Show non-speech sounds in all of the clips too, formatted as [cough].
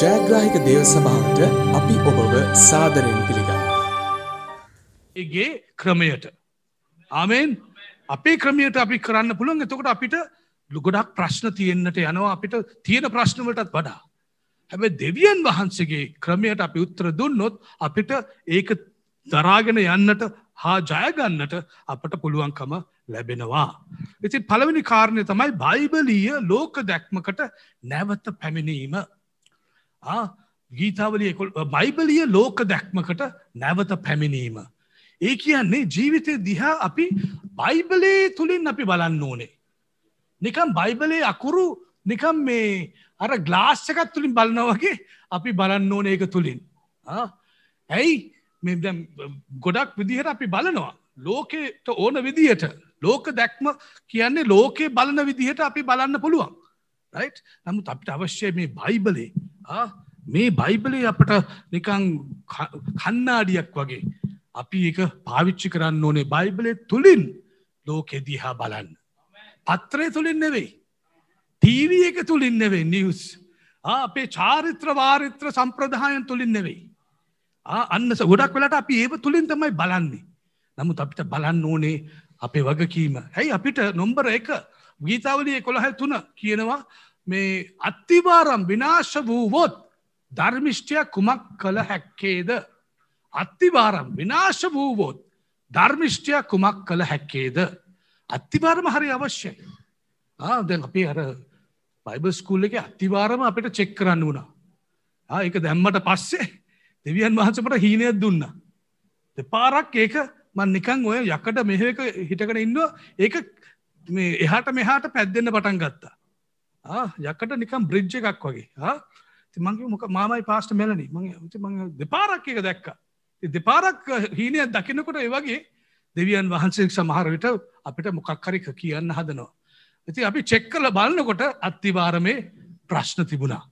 ජයග්‍රාහික දේව සභාවට අපි ඔබව සාදරයෙන් පිළිගන්න. ඒගේ ක්‍රමයට ආමෙන් අපේ ක්‍රමයට අපි කරන්න පුළුවන් එතකොට අපිට ලුගොඩක් ප්‍රශ්න තියෙන්න්නට යනවා අපිට තියෙන ප්‍රශ්නවලටත් වඩා. හැබැ දෙවියන් වහන්සේගේ ක්‍රමයට අපි උත්තර දුන්නොත් අපිට ඒක දරාගෙන යන්නට හා ජයගන්නට අපට පුළුවන්කම ලැබෙනවා. ඉති පළවෙනි කාරණය තමයි බයිබලීය ලෝක දැක්මකට නැවත පැමිණීම. ගීතාවලිය බයිබලිය ලෝක දැක්මකට නැවත පැමිණීම. ඒ කියන්නේ ජීවිතය දිහා අපි බයිබලේ තුළින් අපි බලන්න ඕනේ. නිකම් බයිබලේ අකුරු නිකම් මේ අර ග්ලාස්සකත් තුළින් බලනවගේ අපි බලන්න ඕන ඒක තුළින්. ඇයි ගොඩක් විදිහට අපි බලනවා. ලෝකෙට ඕන විදිහට ලෝක දැක්ම කියන්නේ ලෝකේ බලන විදිහට අපි බලන්න පුළුවන්. රයි් නමුත් අපිට අවශ්‍යය මේ බයිබලේ මේ බයිබලේ අපට නිකං කන්නාඩියක් වගේ අපි එක පාවිච්චි කරන්න ඕනේ බයිබලේ තුළින් ලෝකෙ දිහා බලන්න. පත්‍රය තුළින් නෙවෙයි. ටීවී එක තුළින් නෙවෙයි නිවස්. අපේ චාරිත්‍ර වාරිත්‍ර සම්ප්‍රදායන් තුළින් නෙවෙයි. අන්නස ගොඩක් වෙලට අපි ඒව තුළින් තමයි බලන්නේ. නමුත් අපිට බලන්න ඕනේ අපේ වගකීම. ඇයි අපිට නොම්බර එක ගීතාවලිය කොළහැ තුන කියනවා මේ අත්තිවාරම් විනාශ වූවොත් ධර්මිෂ්ටයක් කුමක් කළ හැක්කේද. අත්තිවාරම් විනාශ වූවොත් ධර්මිෂ්ටයක් කුමක් කළ හැක්කේද. අත්තිවාරම හරි අවශ්‍යයි. දැන් අපේ අර බයිබල් ස්කූල් එක අත්තිවාරම අපිට චෙක් කරන්න වුණා. ඒක දැම්මට පස්සේ දෙවියන් වහන්සපට හීනයක් දුන්න. දෙපාරක් ඒක මන් නිකං ඔය යකට මෙහක හිටකට ඉන්න ඒක මේ එහාට මෙහාට පැද්දෙන්න්න පටන් ගත්තා. යකට නිකම් බ්‍රිජ්ජ එකක් වගේ මගේ මොක මාමයි පාස්ට මෙලනි ම දෙපාරක් එක දැක්ක. දෙපාරක් හීනය දකිනකොට ඒවගේ දෙවියන් වහන්සේ සමහර විට අපිට මොකක් හරික කියන්න හදනවා. ඇති අපි චෙක් කල බලන්නකොට අත්තිවාරමේ ප්‍රශ්න තිබුණා.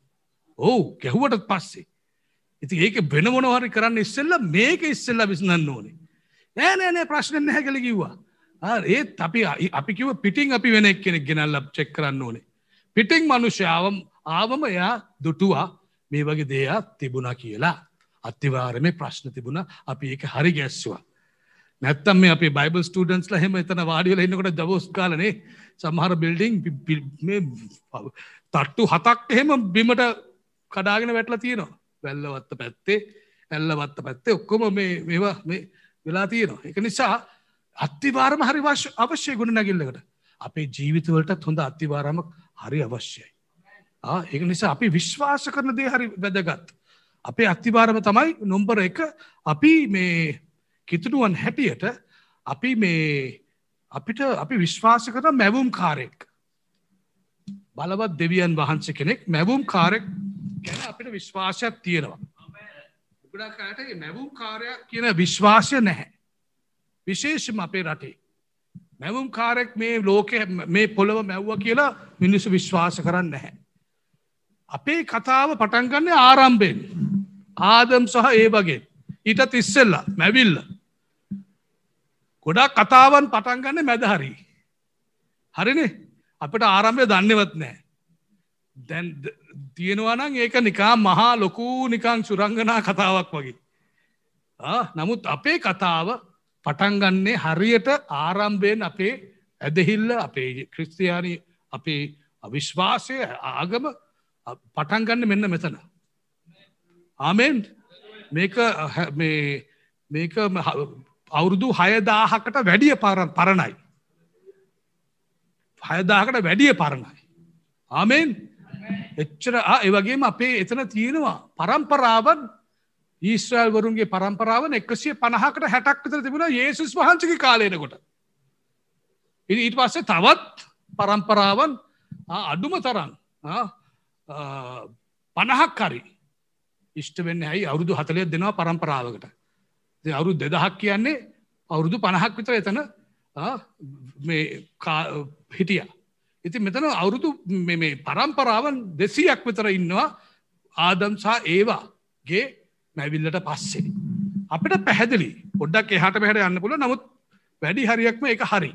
ඕ ගැහුවටත් පස්සේ. ඉති ඒක වෙන මොනවහරි කරන්න ඉස්සෙල්ල මේක ඉස්සෙල්ල විසනන්න ඕනේ. නෑ නෑ නෑ ප්‍රශ්න නැහැ කළ කිව්වා. ඒත් අපි අපි කිව පිටිං අපි වෙන එක් කෙනෙක් ගෙනල්ල චෙක් කරන්න ඕනේ. පිටිං මනුෂ්‍යාවම් ආවම එයා දුටුවා මේ වගේ දෙයක් තිබුණ කියලා. අත්තිවාරමේ ප්‍රශ්න තිබුණ අපි ඒක හරි ගැස්වා. නැත්තම් මේ අපේ බයිබල් ස්ටඩන්ස් හෙම එතන වාඩියල එන්නකොට දවස් කාලනේ සමහර බිල්ඩිං තට්ටු හතක් එහෙම බිමට කඩාගෙන වැටලා තියෙනවා වැල්ලවත්ත පැත්තේ ඇල්ලවත්ත පැත්තේ ඔක්කොම මේ මේවා මේ වෙලා තියෙනවා එක නිසා අත්තිවාරම හරි අවශ්‍ය ගුණ නැගිල්ලකට අපේ ජීවිතවලට හොඳ අත්තිවාරමක් හරි අවශ්‍යයි. ඒක නිසා අපි විශ්වාස කරන දේ හරි වැදගත්. අපේ අත්තිවාරම තමයි නොම්බර එක අපි මේ කිතුනුවන් හැටියට අපි මේ අපිට අපි විශ්වාස කරන මැවුම් කාරෙක්. බලවත් දෙවියන් වහන්ස කෙනෙක් මැවුම් කාරෙක් ගැන අපිට විශ්වාසයක් තියෙනවා. ගොඩක්ට මැවුම් කාරයක් කියන විශ්වාසය නැහැ. විශේෂම අපේ රටේ. මැවුම් කාරෙක් මේ ලෝක මේ පොළොව මැව්ව කියලා මිනිස්සු විශ්වාස කරන්න නැහැ. අපේ කතාව පටන්ගන්නේ ආරම්භෙන් ආදම් සහ ඒ වගේ. ඊටත් ඉස්සෙල්ලා මැවිල්ල. ගොඩක් කතාවන් පටන්ගන්න මැදහරි හරිනේ? අපට ආරම්භය දන්නවත් නෑ දැන් තියෙනවනං ඒක නිකා මහා ලොකූ නිකං සුරංගනා කතාවක් වගේ. නමුත් අපේ කතාව පටන්ගන්නේ හරියට ආරම්භයෙන් අපේ ඇදහිල්ල අපේ ක්‍රිස්තියානි අපේ අවිශ්වාසය ආගම පටන්ගන්න මෙන්න මෙතන. ආමෙන් මේක මේක අවුරුදු හයදාහකට වැඩිය පරණයි. හයදාහකට වැඩිය පරණයි. ආමෙන් එච්චර ඒවගේම අපේ එතන තියෙනවා පරම්පරාවන් ඊස්්‍රල් වරුන්ගේ පරම්පරාව එකසිය පණහකට හැටක් විතර තිබුණ ඒසුස් වහන්සගේ කාලයනකොට. ඊට පස්සේ තවත් පරම්පරාවන් අඩුම තරන් පණහක් කරි ඉෂ්ට වෙන්න ඇයි අවුරුදු හතලය දෙනවා පරම්පරාවකට අවුරුදු දෙදහක් කියන්නේ අවුරුදු පණහක් විතර එතන හිටිය. ඉති මෙතන අවුරුදු පරම්පරාවන් දෙසියක් විතර ඉන්නවා ආදම්සා ඒවාගේ මැවිල්ලට පස්සේ. අපිට පැහැදිලි පොඩ්ඩක් එහට පැහට යන්න පුල නමුත් වැඩි හරියක්ම එක හරි.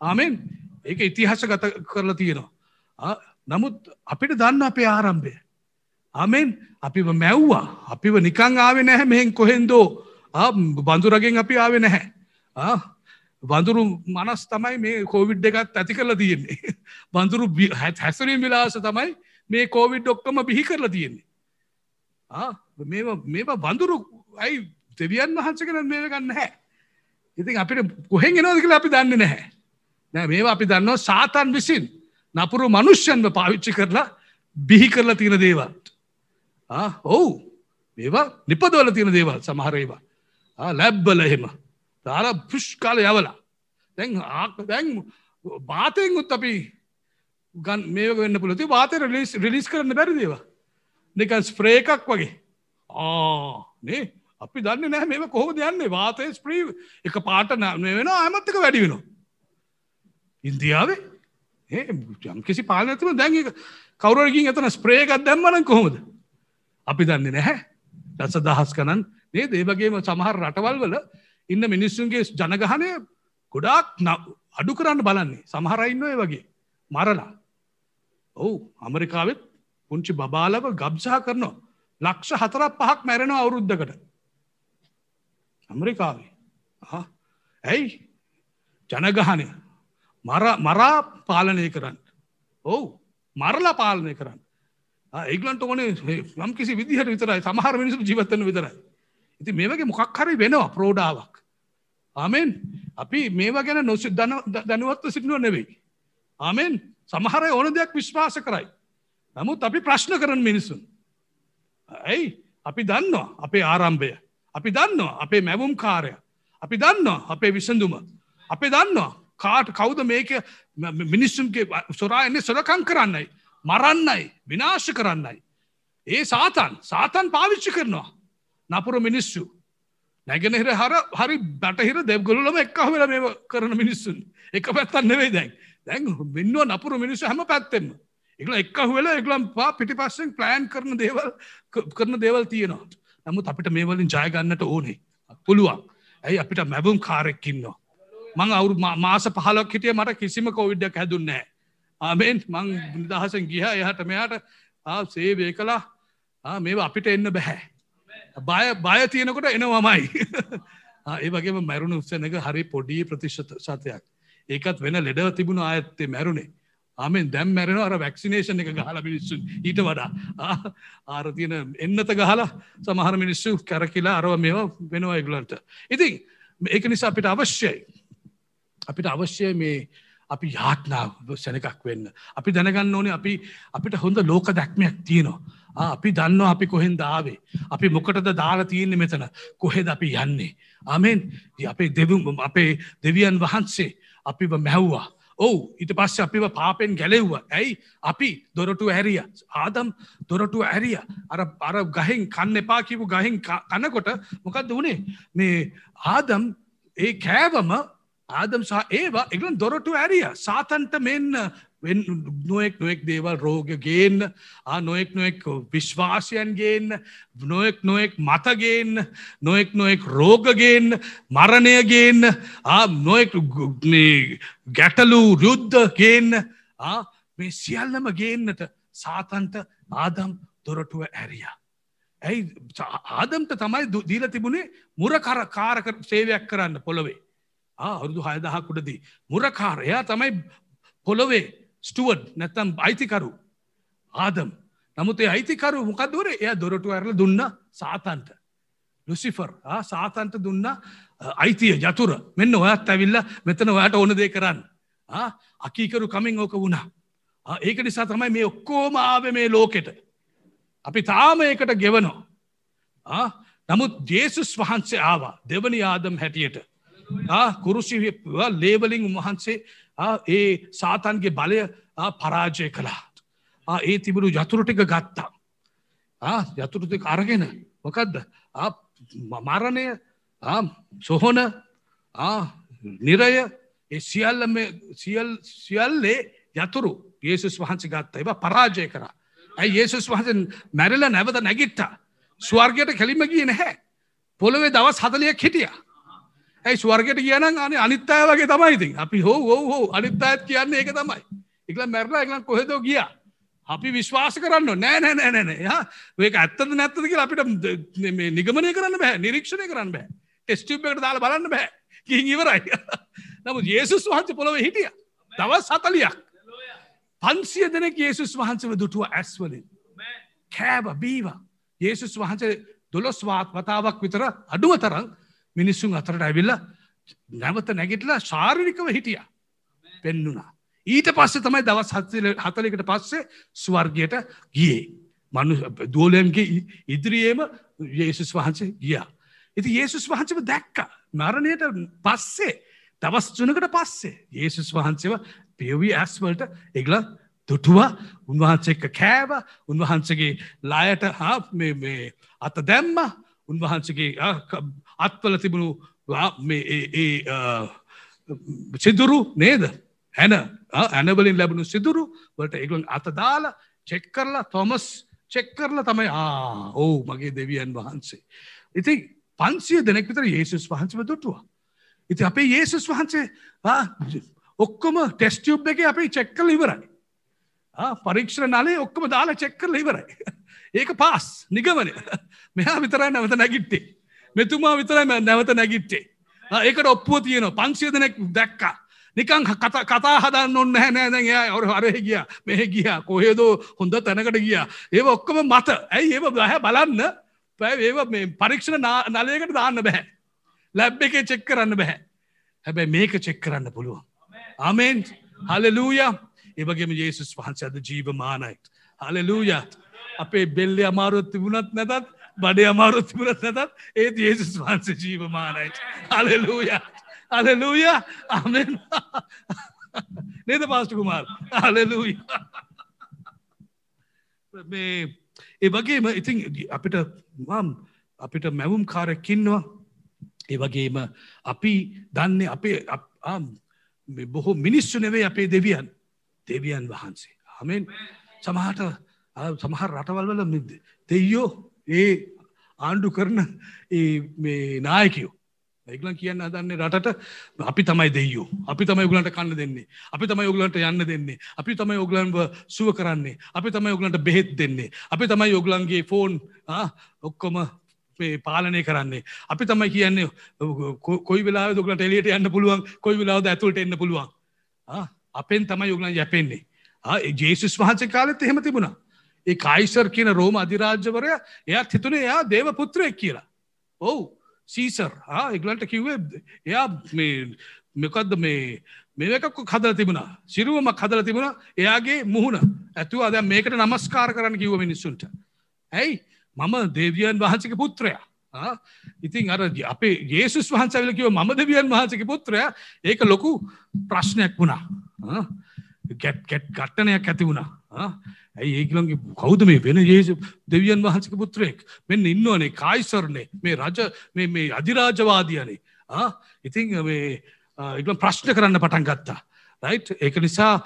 ආමෙන් ඒක ඉතිහාස ගත කරලා තියෙනවා. නමුත් අපිට දන්න අපේ ආරම්භය. අමෙන් අපිව මැව්වා අපිව නිකං ආවෙ නැහැ මෙහෙන් කොහෙන්දෝ බඳුරගෙන් අපි ආවෙ නැහැ බඳුරු මනස් තමයි මේ කෝවිඩ් එකත් ඇති කරලා තියෙන්නේ බඳුරු හැසරීම් විලාස තමයි මේ කෝවිඩ් ඔක්කම බිහි කරලා තියෙන්නේ මේ බඳුරු ඇයි දෙවියන් වහන්සකෙන මේ ගන්න හැ ඉතින් අපිට කොහෙන් එනවද කියලා අපි දන්නේ නැහැ. නෑ මේවා අපි දන්නවා සාතන් විසින් නපුරු මනුෂ්‍යන්ව පාවිච්චි කරලා බිහි කරලා තියෙන දේවල්ට ඔවු. මේවා නිපදවල තියෙන දේවල් සමහරේවා ලැබ්බල එහෙම. දාර පුෂ්කාල යවලා. දැන් ආක දැන් බාතයෙන් උත් අපි ගන් මේ වෙන්න පුලති වාතය රිලිස් රිලිස් කරන්න බැරි දේවා නික ස්ප්‍රේ එකක් වගේ. ආනේ අපි දන්න නෑ මේ කොහොම යන්නේ? වාතය ස්ප්‍රී එක පාට වෙන අමත්තක වැඩි වෙනවා. ඉන්දියාවේ? යම් කිසි පාලනැතිම දැන් කවරකින් එතන ස්ප්‍රේකත් දැම්මන කොහොමද? අපි දන්නේ නැහැ. දස දහස් කනන් ඒ දේවගේම සමහර රටවල් වල ඉන්න මිනිස්සුන්ගේ ජනගහනය ගොඩාක් අඩු කරන්න බලන්නේ. සමහරයින්නය වගේ. මරලා. ඔවු අමරිකාවෙත් පුංචි බබාලව ගබ්සාහ කරනවා. ලක්ෂ හතරක් පහක් මැරෙන අවුරුද්ධකට ඇමරිකාවේ. ඇයි? ජනගහනය. මරා පාලනය කරන්න. ඔවු. මරලා පාලනය කරන්න. ඒගලන්ට ඕනේ නම් කිසි විදිහට විතරයි. සමහර මිනිසු ජීවත්තන විතරයි. ඉති මේ වගේ මොකක් හරි වෙනවා ප්‍රෝඩාවක්. ආමෙන්. අපි මේවා ගැන නොස දැනුවත්ව සිටිනුව නෙවෙයි. ආමෙන්. සමහර ඕන දෙයක් විශ්වාස කරයි. නමුත් අපි ප්‍රශ්න කරන මිනිසුන් ඇයි? අපි දන්නවා අපේ ආරම්භය. අපි දන්නවා අපේ මැවුම් කාරය. අපි දන්නවා අපේ විසඳුම. අපි දන්නවා කාට කවුද මේක මිනිස්සුන්ගේ සොරායන්නේ සොරකං කරන්නයි මරන්නයි විනාශ කරන්නයි. ඒ සාතන් සාතන් පාවිච්චි කරනවා. නපුර මිනිස්සු. නැගෙනහිර හර හරි බටහිර දෙව්ගොලම එක්කහ වෙල මේ කරන මිනිස්සුන්. එක පැත්තන්න නෙවෙයි දැන්. දැන් මෙන්නුව නපුර මිනිස්සු හැම පැත්තෙම. එකල එක්ක වෙලා එකලම් පා පිටි පස්සෙන් ප්ලෑන් කරන දේවල් කරන දේවල් තියෙනවා. නමුත් අපිට මේවලින් ජයගන්නට ඕනේ. පුළුවන්. ඇයි? අපිට මැබුම් කාරෙක්කින්නවා මං අවුරු මාස පහලක් හිටිය මට කිසිම කොවිඩ්ඩක් හැදුන්නෑ ආමෙන් මං නිදහසෙන් ගිහ එහට මෙයාට සේවේ කලා මේ අපිට එන්න බැහැ බය බය තියෙනකොට එනවමයි. [laughs] ඒ වගේ මැරුණු උත්සනක හරි පොඩි ප්‍රතිශත සතයක්. ඒකත් වෙන ලෙඩව තිබුණ ආයත්තේ මැරුණේ. ආමෙන් දැම් මැරෙන අර වැක්සිනේෂන් එක ගහල මිනිස්සුන් ඊට වඩා ආර තියෙන එන්නත ගහලා සමහර මිනිස්සු කැරකිලා අරව මේවා වෙනවා එගලන්ට ඉතින් ඒක නිසා අපිට අවශ්‍යයි අපිට අවශ්‍යය මේ අපි යාත්නාව සැනකක් වෙන්න. අපි දැනගන්න ඕනේ අපි අපිට හොඳ ලෝක දැක්මයක් තියෙනවා. අපි දන්න අපි කොහෙන් දාවේ. අපි මොකටද දාලා තියෙන්නේ මෙතන කොහෙද අපි යන්නේ. අමෙන් අපේ දෙවු අපේ දෙවියන් වහන්සේ අපිව මැව්වා. ඔවු ඊට පස්ස අපිව පාපෙන් ගැලෙව්ව. ඇයි? අපි දොරටු ඇරිය ආදම් දොරටු ඇරිය අර අර ගහෙන් කන්න එපා කිවු ගහෙන් කනකොට මොකක්ද වුණේ මේ ආදම් ඒ කෑවම ආදම් සහ ඒවා එකලන් දොරටු ඇරිය සාතන්ට මෙන්න නොෙක් නොෙක් දේවල් රෝග ගේන්න නොෙක් නොෙක් විශ්වාසයන් ගේන්න නොෙක් නොෙක් මතගේන්න නොෙක් නොෙක් රෝගගේන්න මරණයගේන්න නොෙක් ගැටලු රුද්ධ ගේන්න මේ සියල්ලම ගේන්නට සාතන්ට ආදම් දොරටුව ඇරිය. ඇයි ආදම්ට තමයි දීල තිබුණේ මුර කර කාරක සේවයක් කරන්න පොළොවේ. අවුරුදු හයදහකුඩදී. මුරකාරයා තමයි පොළොවේ ස්ටුවඩ් නැත්තම් අයිතිකරු ආදම් නමුත් අයිතිකරු මොකක්දුවර එය දොරටු ඇරල දුන්න සාතන්ට. ලුසිෆර් සාතන්ට දුන්න අයිතිය යතුර මෙන්න ඔයත් ඇවිල්ල මෙතන ඔයාට ඕන දේ කරන්න. අකීකරු කමින් ඕක වුණා. ඒක නිසා තමයි මේ ඔක්කෝම ආව මේ ලෝකෙට. අපි තාම ඒකට ගෙවනෝ. නමුත් ජේසුස් වහන්සේ ආවා දෙවනි ආදම් හැටියට. කුරුසි ලේබලින් උන්වහන්සේ ඒ සාතන්ගේ බලය පරාජය කළාට. ඒ තිබුණු යතුරුටික ගත්තා. යතුරුති අරගෙන මොකදද මරණය සොහොන නිරය ඒ සියල්ල සියල් සියල්ලේ යතුරු ඒසුස් වහන්සේ ගත්ත එබ පරාජය කර. ඇයි ඒසුස් වහන්සේ මැරිල නැවත නැගිට්ටා. ස්වර්ගයට කෙලිම ගිය නැහැ. පොළොවේ දවස් හදලයක් හිටියා. ඇයි ස්වර්ගයට කියන අන අනිත්තාය වගේ තමයිඉතින් අපි හෝ හෝ හෝ අනිත්තායත් කියන්නේ ඒක තමයි. එකල මැරලා එකලන් කොහෙදෝ ගිය. අපි විශ්වාස කරන්න නෑ නෑ නෑ නෑ යා ඒක ඇත්තද නැත්තද කියලා අපිට නිගමනය කරන්න බෑ. නිරීක්ෂණය කරන්න බෑ. ටෙස්ටිප්කට දාලා බලන්න බෑ. කින් ඉවරයි. [laughs] නමුත් යේසුස් වහන්සේ පොළොව හිටිය. දවස් හතලියක්. පන්සිය දෙනෙක් යේසුස් වහන්සේව දුටුව ඇස්වලින් කෑව බීවා. යේසුස් වහන්සේ දොළොස්වාත් වතාවක් විතර අඩුව තරම් මිනිස්සුන් අතරට ඇවිල්ල නැවත නැගිටලා ශාරිරිකව හිටිය. පෙන්නුනා ඊට පස්සේ තමයි දවස් හතලකට පස්සේ ස්වර්ගයට ගියේ. මනු දෝලයන්ගේ ඉදිරියේම යේසුස් වහන්සේ ගියා. ඉති යේසුස් වහන්සව දැක්ක. මරණයට පස්සේ දවස් තුනකට පස්සේ යේසුස් වහන්සේව පියවී ඇස්වලට එගල දුටුවා. උන්වහන්සේක කෑව. උන්වහන්සගේ ලායට හා අත දැම්ම. උන්වහන්සගේ අත්වල තිබුණු සිදුරු නේද හැන ඇනවලින් ලැබුණු සිදුරු වලට එගලන් අත දාලා චෙක් කරලා තොමස් චෙක් කරලා තමයි ආ ඕ මගේ දෙවියන් වහන්සේ. ඉති පන්සිය දෙනෙක් විතර ඒසුස් වහන්සව දුටුවා. ඉති අපේ ඒසුස් වහන්සේ ඔක්කොම ටෙස්ටියුබ් එක අපේ චෙක්කල ඉවරයි. පරීක්ෂණ නලේ ඔක්කොම දාලා චෙක්කල ඉවරයි. [laughs] ඒක පාස් නිගමනය. [laughs] මෙහා විතරයි නැවත නැගිට්ටේ. මෙතුමා විතරයි නැවත නැගිට්ටේ. ඒකට ඔප්පුව තියෙන පන්සිය දෙනෙක් දැක්කා. නිකං කතා හදන්න ඔන්න හැනෑ දැන් එයා ඔර හරය ගිය. මෙහ ගිය. කොහේදෝ හොඳ තැනකට ගිය. ඒ ඔක්කොම මත. ඇයි ඒ බහ බලන්න? පැ ඒ මේ පරීක්ෂණ නලයකට දාන්න බැහැ ලැබ් එක චෙක් කරන්න බැහැ හැබැයි මේක චෙක් කරන්න පුළුවන්. අමෙන් හලලූය ඒවගේම යේසුස් වහන්සේ අද ජීවමානයිට හලලූය අපේ බෙල්ලෙ අමාරුත් තිබුණත් නැතත් බඩේ අමාරුත් තිබුණත් නැතත් ඒත් යේසුස් වහන්සේ ජීවමානයිට හලලූය අලලූය අමෙන් නේද පාස්ට කුමාර් අලලූය මේ ඒ වගේම ඉතින් අපිට මම් අපිට මැවුම් කාරකින්නවා ඒ වගේම අපි දන්නේ අපේ බොහෝ මිනිස්සු නෙවේ අපේ දෙවියන්. දෙවියන් වහන්සේ. හමෙන් සමහට සමහර රටවල්වල දෙයෝ ඒ ආණ්ඩු කරන නායකයෝ. ඒගලන් කියන්න හදන්නේ රටට අපි තමයි දෙයෝ අපි තමයි ඔගලන්ට කන්න දෙන්නේ. අපි තමයි ඔගලන්ට යන්න දෙන්නේ. අපි තමයි ඔගලන්ව සුව කරන්නේ. අපි තමයි ඔගලන්ට බෙහෙත් දෙන්නේ. අපි තමයි ඔගලන්ගේ ෆෝන් ඔක්කොම පාලනය කරන්නේ. අපි තමයි කියන්නේ කොයි වෙලා දුකට එලියට යන්න පුළුවන්? කොයි වෙලාද ඇතුළට එන්න පුළුවන්? අපෙන් තමයි ඔගලන් යැපෙන්නේ. ජේසුස් වහන්සේ කාලෙත් එහෙම තිබුණා. ඒ කයිසර් කියන රෝම අධිරාජ්‍යවරය එයත් හිතුනේ එයා දේව පුත්‍රයෙක් කියලා. ඔවු සීසර්. එගලන්ට කිව්වේ එයා මෙකක්ද මේ මේකක් හදල තිබුණ? සිරුවමක් හදල තිබුණ. එයාගේ මුහුණ. ඇතුව අද මේකට නමස්කාර කරන්න කිව මිනිස්සුන්ට. ඇයි? මම දේවියන් වහන්සක පුත්‍රයා. ඉතින් අර අපේ ඒසුස් වහන්සවිල කිව මම දෙවියන් වහන්සක පුත්‍රය. ඒක ලොකු ප්‍රශ්නයක් වුණා. ගැට් ගැට් ගට්ටනයක් ඇති වුණා. ඇයි ඒගලන්ගේ කෞද මේ වෙන ඒසු දෙවියන් වහන්සක පුත්‍රයෙක්? මෙන්න ඉන්නවනේ කායිසරනේ. මේ රජ මේ අධිරාජවාදියනේ. ඉතිං මේ ඉගලම් ප්‍රශ්න කරන්න පටන් ගත්තා. රයි් ඒක නිසා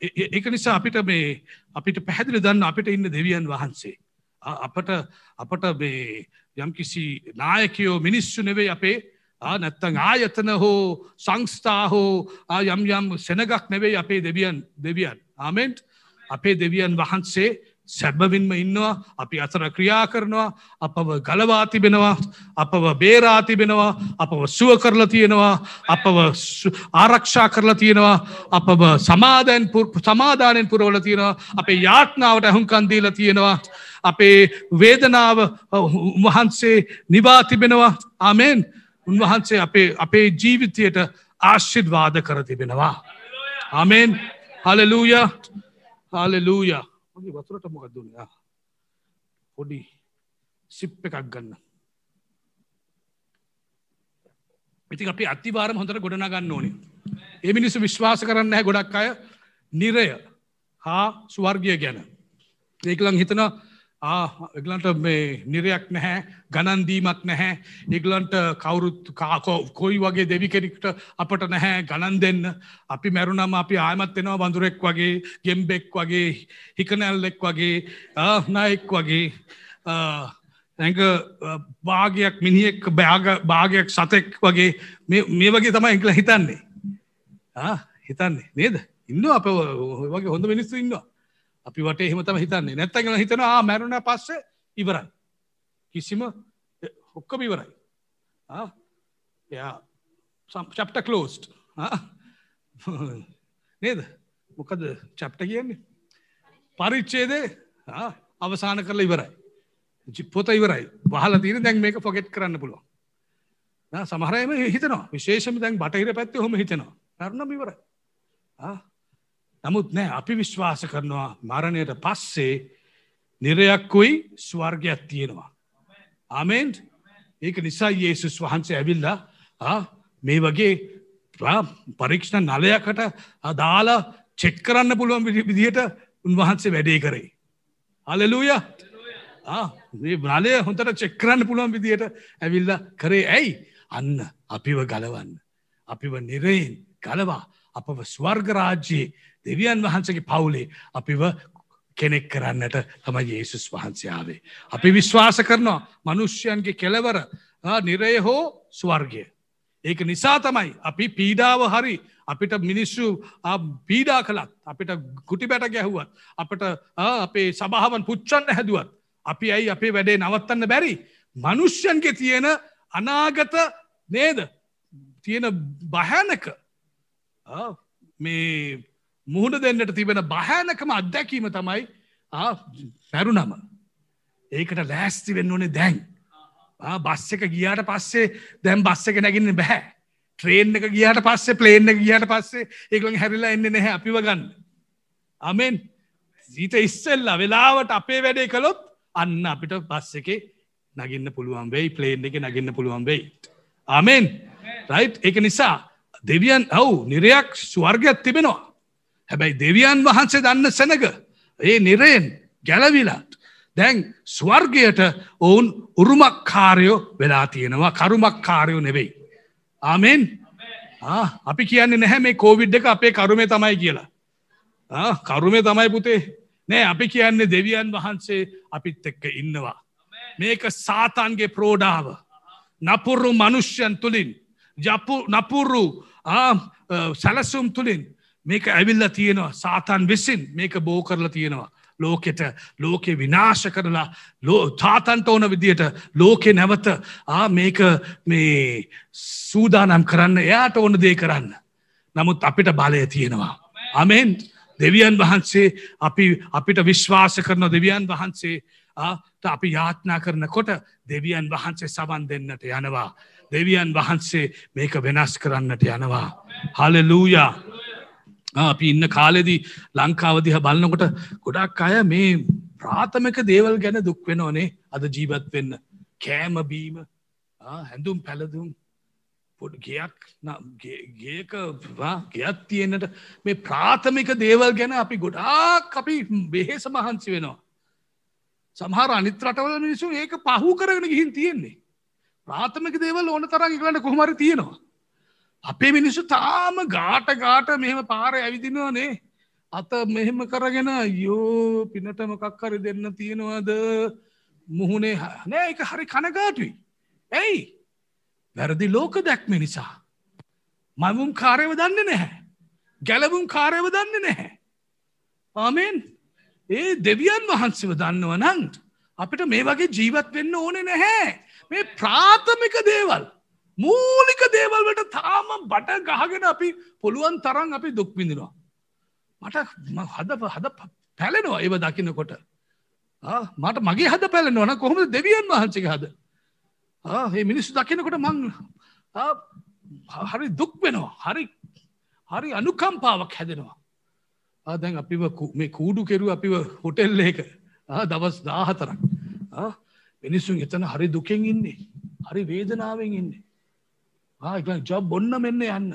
ඒක නිසා අපිට මේ අපිට පැහැදිලි දන්න අපිට ඉන්න දෙවියන් වහන්සේ. අපට අපට මේ යම්කිසි නායකයෝ මිනිස්සු නෙවෙයි අපේ නැත්තං ආයතන හෝ සංස්ථා හෝ යම් යම් සෙනගක් නෙවෙයි අපේ දෙවියන් දෙවියන්. ආමෙන්ට් අපේ දෙවියන් වහන්සේ සැබවින්ම ඉන්නවා අපි අතර ක්‍රියා කරනවා අපව ගලවා තිබෙනවා අපව බේරා තිබෙනවා අපව සුව කරලා තියෙනවා අපව ආරක්ෂා කරලා තියෙනවා අපව සමාධයන් සමාධානයෙන් පුරවල තියෙනවා අපේ යාත්නාවට ඇහුන්කන්දීල තියෙනවා අපේ වේදනාව උන්වහන්සේ නිවා තිබෙනවා. ආමෙන්. උන්වහන්සේ අපේ අපේ ජීවිතයට ආශිර්වාද කර තිබෙනවා. ආමෙන්. හලලූය. හාලලූය මගේ වතුරට මොකක් දුන්න පොඩි සිප් එකක් ගන්න. ඉති අපි අතිවාරම හොඳට ගොඩනා ගන්න ඕනේ. ඒ මිනිස්සු විශ්වාස කරන්න හැ ගොඩක් අය. නිරය හා ස්වර්ගය ගැන. ඒකලං හිතන එගලන්ට මේ නිරයක් නැහැ ගණන්දීමක් නැහැ. ඒගලන්ට කවුරුත් කාකෝ කොයි වගේ දෙවි කෙනෙක්ට අපට නැහැ ගණන් දෙන්න. අපි මැරුණම අපි ආයමත් වෙනවා වඳුරෙක් වගේ ගෙම්බෙක් වගේ හිකනැල්ලෙක් වගේ නයෙක් වගේ. ඇඟ භාගයක් මිනිියෙක් බෑග භාගයක් සතෙක් වගේ. මේ වගේ තමයි එංකල හිතන්නේ. හිතන්නේ නේද? ඉන්න අප වගේ හොඳ මිනිස්සු ඉන්නවා. අපි වට එහෙමතම හිතන්නේ. නැත්තගෙන හිතනවා මැරුණ පස්සේ ඉවරයි. කිසිම හොක්කම ඉවරයි. එයා චප්ට කලෝස්ට් නේද? මොකද චප්ට කියන්නේ? පරිච්චේදේ අවසාන කරලා ඉවරයි. ජිප්පොත ඉවරයි. වහල තින දැන් මේක පොගෙට් කරන්න පුළුවන්. සමහරයම හිතනවා. විශේෂම දැන් බටහිර පැත්තේ හොම හිතනවා. කරනම ඉවරයි. නමුත් නෑ අපි විශ්වාස කරනවා මරණයට පස්සේ නිරයක්කුයි ස්වර්ගයක් තියෙනවා. ආමෙන්ට් ඒක නිසා ඒසුස් වහන්සේ ඇවිල්ලා මේ වගේ පරීක්ෂණ නලයකට අදාලා චෙක් කරන්න පුළුවන් විදිහට උන්වහන්සේ වැඩේ කරේ. අලලූය නලය හොඳට චෙක්කරන්න පුළුවන් විදිහට ඇවිල්ල කරේ. ඇයි? අන්න අපිව ගලවන්න. අපිව නිරයෙන් ගලවා. අපව ස්වර්ගරාජ්‍යයේ දෙවියන් වහන්සගේ පවුලේ අපිව කෙනෙක් කරන්නට තම ඒසුස් වහන්සයාාවේ. අපි විශ්වාස කරනවා මනුෂ්‍යයන්ගේ කෙලවර නිරය හෝ ස්වර්ගය. ඒක නිසා තමයි අපි පීඩාව හරි අපිට මිනිස්සු පීඩා කළත් අපිට ගුටි බැට ගැහුවත් අපට අපේ සභාවන් පුච්චන්න හැදුවත් අපි ඇයි අපේ වැඩේ නවත්තන්න බැරි මනුෂ්‍යන්ගේ තියෙන අනාගත නේද තියෙන භයනක මේ මුහුණ දෙන්නට තිබෙන භයනකම අත්දැකීම තමයි පැරුණම ඒකට ලෑස්ති වෙන්න ඕනේ දැන්. බස් එක ගියාට පස්සේ දැම් බස්ස එක නැගින්න බැහැ ට්‍රේන් එක ගියාට පස්සේ ප්ලේන් එක ගියාට පස්සේ ඒකළන් හැරිලා එන්න නැහැ අපිව ගන්න. අමෙන් සීත ඉස්සෙල්ලා වෙලාවට අපේ වැඩේ කළොත් අන්න අපිට බස් එක නගින්න පුළුවන් වෙයි ප්ලේන් එක නගින්න පුළුවන් වෙයි. ආමෙන්. රයි් එක නිසා දෙවියන් ඔවු නිරයක් ස්වර්ගයක් තිබෙනවා හැබැයි දෙවියන් වහන්සේ දන්න සැනක ඒ නිරයෙන් ගැලවිලාට දැන් ස්වර්ගයට ඔවුන් උරුමක්කාරයෝ වෙලා තියෙනවා කරුමක්කාරයෝ නෙවෙයි. ආමෙන් අපි කියන්නේ නැහැ මේ කෝවිඩ් එක අපේ කරුමේ තමයි කියලා. කරුමේ තමයි පුතේ නෑ අපි කියන්නේ දෙවියන් වහන්සේ අපිත් එක්ක ඉන්නවා. මේක සාතන්ගේ ප්‍රෝඩාව. නපුරු මනුෂ්‍යන් තුළින් නපුරු සැලසුම් තුළින් මේක ඇවිල්ල තියෙනවා සාතන් විසින් මේක බෝ කරලා තියෙනවා. ලෝකෙට ලෝකෙ විනාශ කරලා ලෝ තාතන්ට ඕන විදියට ලෝකෙ නැවත මේක මේ සූදානම් කරන්න එයාට ඕන දේ කරන්න. නමුත් අපිට බලය තියෙනවා. අමෙන් දෙවියන් වහන්සේ අපි අපිට විශ්වාස කරන දෙවියන් වහන්සේ අපි යාත්නා කරනකොට දෙවියන් වහන්සේ සවන් දෙන්නට යනවා. දෙවියන් වහන්සේ මේක වෙනස් කරන්නට යනවා. හලලූයා. අපි ඉන්න කාලෙදී ලංකාවදිහ බලන්නකොට ගොඩක් අය මේ ප්‍රාථමක දේවල් ගැන දුක්වෙනෝනේ අද ජීවත් වෙන්න කෑම බීම හැඳුම් පැළදුම් පොඩ ගයක් ගේක ගෙත් තියෙන්න්නට මේ ප්‍රාථමික දේවල් ගැන අපි ගොඩාක් අපි බෙහෙස මහන්සි වෙනවා. සමහර අනිත් රටවල මිනිසු ඒක පහු කරගෙන ගිහින් තියෙන්නේ. ප්‍රාථමික දේවල් ඕන තරන් ඉගලට කොහමර තියෙනවා. අපේ මිනිස්සු තාම ගාට ගාට මෙහෙම පාර ඇවිදිනවානේ. අත මෙහෙම කරගෙන යෝ පිනට මොකක් හරි දෙන්න තියෙනවාද? මුහුණේ නෑ එක හරි කනගාටුයි. ඇයි වැරදි ලෝක දැක්ම නිසා. මමුම් කාරයව දන්න නැහැ. ගැලවුම් කාරයව දන්න නැහැ. ආමෙන් ඒ දෙවියන් වහන්සව දන්නව නංට අපිට මේ වගේ ජීවත් වෙන්න ඕනේ නැහැ. මේ ප්‍රාථමික දේවල් මූලික දේවල්වට තාම බට ගහගෙන අපි පුළුවන් තරන් අපි දුක්විඳිනවා. මට හද හද පැලෙනවා ඒව දකිනකොට. මට මගේ හද පැලෙනවන කොහොම දෙවියන් වහන්සේ හද? ඒ මිනිස්සු දකිනකොට මං හරි දුක් වෙනවා. හරි හරි අනුකම්පාවක් හැදෙනවා. දැන් අපිව මේ කූඩු කෙරු අපිව හොටෙල්ල එක දවස් දාහතරක්. මිනිස්සුන් එතන හරි දුකෙන් ඉන්නේ හරි වේදනාවෙන් ඉන්නේ. ඉගලන් ජොබ් බොන්න මෙන්න යන්න.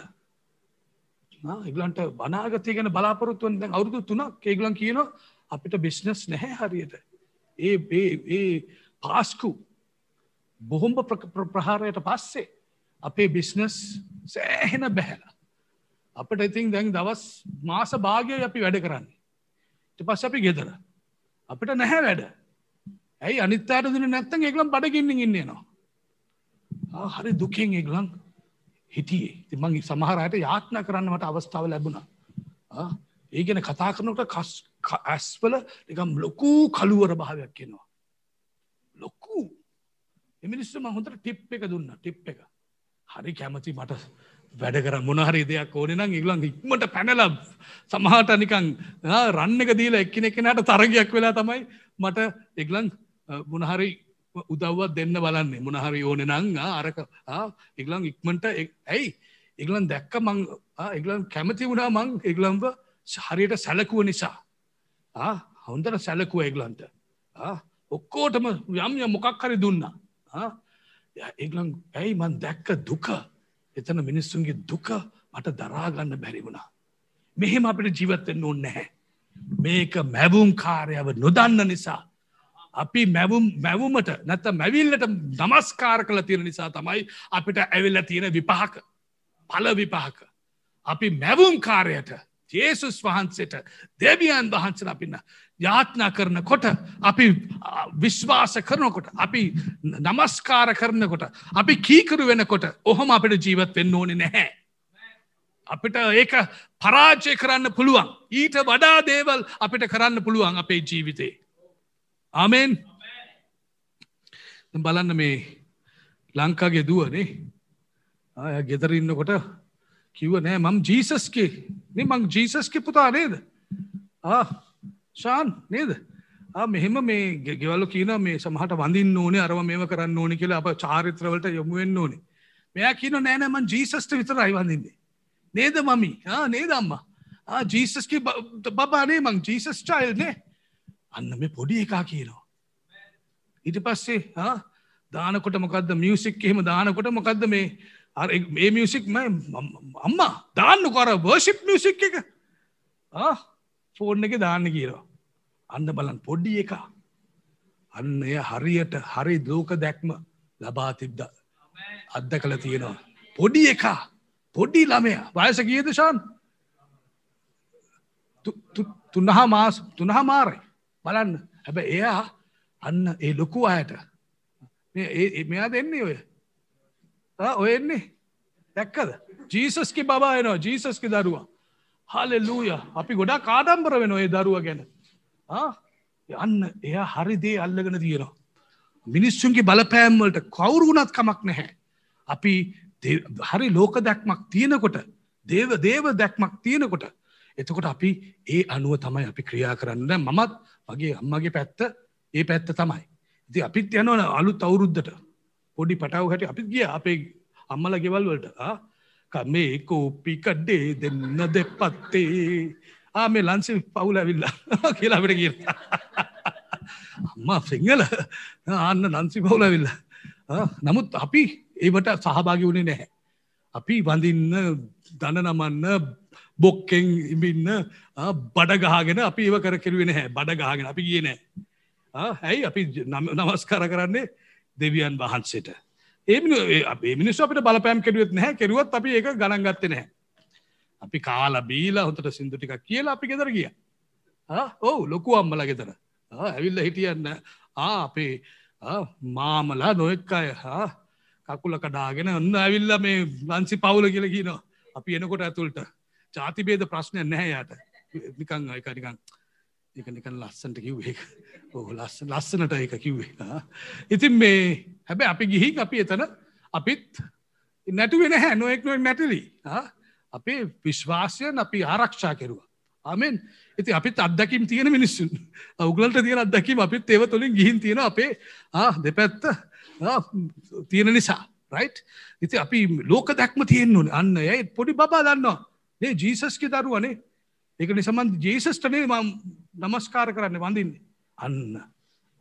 ඉගලන්ට බනාගතය ගැන බලාපොරොත්තුවන් දැන් අවුරුදු තුනක් ඒගලන් කියන අපිට බිස්නස් නැහැ හරියට. ඒ ඒ පාස්කු බොහොම්බ ප්‍රහාරයට පස්සේ අපේ බිස්නස් සෑහෙන බැහැලා. අපට ඉතින් දැන් දවස් මාස භාගය අපි වැඩ කරන්නේ. ට පස් අපි ගෙදර. අපිට නැහැ වැඩ. ඇයි අනිත්තාට දන නැත්තන් ඒගලම් බඩගින්නින් ඉන්නවා හරි දුකින් ඒගලන් හිටියේ. තිමං සමහරයට යාත්න කරන්නමට අවස්ථාව ලැබුණ. ඒගෙන කතා කරනට ඇස්වල නිකම් ලොකූ කළුවර භාවයක් කෙනවා. ලොක්කු එමිනිස්සු හොඳට ටිප් එක දුන්න ටිප් එක. හරි කැමති මට වැඩ කර මොනහරි දෙයක් ඕන නම් ඉගලන් ඉක්මට පැනල සමහට නිකං රන්න එක දීලා එක්කෙන එකනට තරගයක් වෙලා තමයි මට එගලන් මොනහරි උදව්වත් දෙන්න බලන්නේ මොනහරි ඕන නං අරක ඉගලන් ඉක්මට ඇයි ඉගලන් දැක්ක මං ඉගලන් කැමති වුණා මං ඉගලම්ව හරියට සැලකුව නිසා හොඳට සැලකුව එගලන්ට ඔක්කෝටම යම් ය මොකක් හරි දුන්නා ඒගලන් ඇයි මන් දැක්ක දුක එතන මිනිස්සුන්ගේ දුක මට දරාගන්න බැරි වුණා. මෙහෙම අපිට ජීවත්තෙන් ඕන්න නැහැ. මේක මැවුම් කාරයව නොදන්න නිසා. අපි මැවුම් මැවුමට නැත මැවිල්ලට නමස්කාර කළ තියෙන නිසා තමයි අපිට ඇවිල්ල තියෙන විපහක පල විපහක. අපි මැවුම් කාරයට ජේසුස් වහන්සේට දෙවියන් වහන්සර අපින්න යාත්නා කරනකොට අපි විශ්වාස කරනකොට අපි නමස්කාර කරනකොට අපි කීකරු වෙනකොට ඔහොම අපිට ජීවත් වෙන්න ඕනෙ නැහැ. අපිට ඒක පරාජය කරන්න පුළුවන් ඊට වඩා දේවල් අපිට කරන්න පුළුවන් අපේ ජීවිතේ. ආමෙන්. බලන්න මේ ලංකාගේ දුවනේ. ගෙදරඉන්නකොට කිව්ව නෑ මම් ජීසස්ගේ මං ජීසස්ගේ පුතා නේද? ශාන් නේද? මෙහෙම මේ ගෙවල්ල කියන මේ සමහට වඳින් ඕනේ අරම මේම කරන්න ඕනි කියලා අප චාරිත්‍රවලට යොමුවෙන්න ඕනේ. මෙයා කියන නෑනමන් ජීසස්ට විතර අයිවඳින්නේ නේද මමි? නේද අම්මා. ජීසස්ගේ බබානේ මං ජීසස් චයිල්නේ අන්න මේ පොඩි එකා කියනවා. ඊට පස්සේ දානකොට මොකක්ද මියසික් එහෙම දානකොට මොකක්ද මේ? මේ මියසික් අම්මා දාන්න කොර වර්ෂිප් මියසික් එක. ෆෝන් එක දාන්න කියනවා. අන්න බලන් පොඩ්ඩි එක. අන්න එය හරියට හරි ලෝක දැක්ම ලබා තිබ්ද අද්ද කළ තියෙනවා. පොඩි එකා පොඩ්ඩි ළමය. වයස කියද ශාන්? තුන්නහා මාස් තුනහා මාරයි. බලන්න. හැබ එයා අන්න ඒ ලොකු අයට. මෙයා දෙන්නේ ඔය. ඔය එන්නේ. දැක්කද? ජීසස්කි බා එනවා. ජීසස්කි දරුවා. හලෙල්ලූය අපි ගොඩා කාඩම්බර වෙන ඔය දරුව ගැන. යන්න එයා හරිදේ අල්ලගෙන තියෙනවා. මිනිස්සුන්ගේ බලපෑම්වලට කවුරුුණත් කමක් නැහැ. අපි හරි ලෝක දැක්මක් තියෙනකොට දේව දේව දැක්මක් තියෙනකොට එතකොට අපි ඒ අනුව තමයි අපි ක්‍රියා කරන්න. මමත් මගේ අම්මගේ පැත්ත ඒ පැත්ත තමයි. ඉති අපිත් යනවන අලුත් අවුරුද්ධට පොඩි පටාව හැට අපිත් ගිය අපේ අම්මල ගෙවල් වලට. කමේ කෝපි කඩ්ඩේ දෙන්න දෙපත්තේ. ආ මේ ලන්සි පවුල ඇවිල්ලා [laughs] කියලා අපිට කිය අම්මා සිංහල. ආන්න නන්සි පවුල ඇවිල්ල. නමුත් අපි ඒවට සහභාගි වුණේ නැහැ. අපි වඳින්න දන නමන්න බොක්කෙන් ඉබින්න බඩගහගෙන අපි ඒව කර කෙරුවෙන හැ බඩගහගෙන අපි කියන ඇයි අපි නමස්කර කරන්නේ? දෙවියන් වහන්සේට. ඒ මිනිස් අපට බලපෑම් කෙරුවත් නැහැ. කෙරුවත් අපි ඒක ගණන් ගත්තේ නැහැ. අපි කාලා බීලා හොතට සිින්දු ටිකක් කියලා අපි ගෙදර ගිය. ඔවු ලොකු අම්මල ගෙතර ඇවිල්ල හිටියන්න අපේ මාමලා නොෙක් අය කකුල කඩාගෙන ඔන්න ඇවිල්ල මේ ලන්සි පවුල කියල කියනවා. අපි එනකොට ඇතුළට. ජාතිබේද ප්‍රශ්නය නැහැ යට. නිකං අයක නිකං එක නිකන් ලස්සන්ට කිව්වේ ඕ ලස්ස ලස්සනට එක කිව්වේ. ඉතින් මේ හැබැ අපි ගිහි අපි එතන අපිත් නැටුවෙන හැ නොෙක් නොෙක් නැටලී අපේ විශ්වාසයන් අපි ආරක්ෂා කෙරුවා. ආමෙන්. ඉති අපිත් අදකිම් තියෙන මිනිස්සුන්. අවගලට තියෙන අදකිම අපිත් ඒව තුළින් ගිහින් තියෙන අපේ දෙපැත්ත තියෙන නිසා. රයිට් ඉති අපි ලෝක දැක්ම තියෙන්නුන අන්න ඇයි පොඩි බා දන්නවා. ඒ ජීසස්කි දරුවනේ ඒක නිසමන් ජේසස්ටනේ ම නමස්කාර කරන්න වඳින්නේ අන්න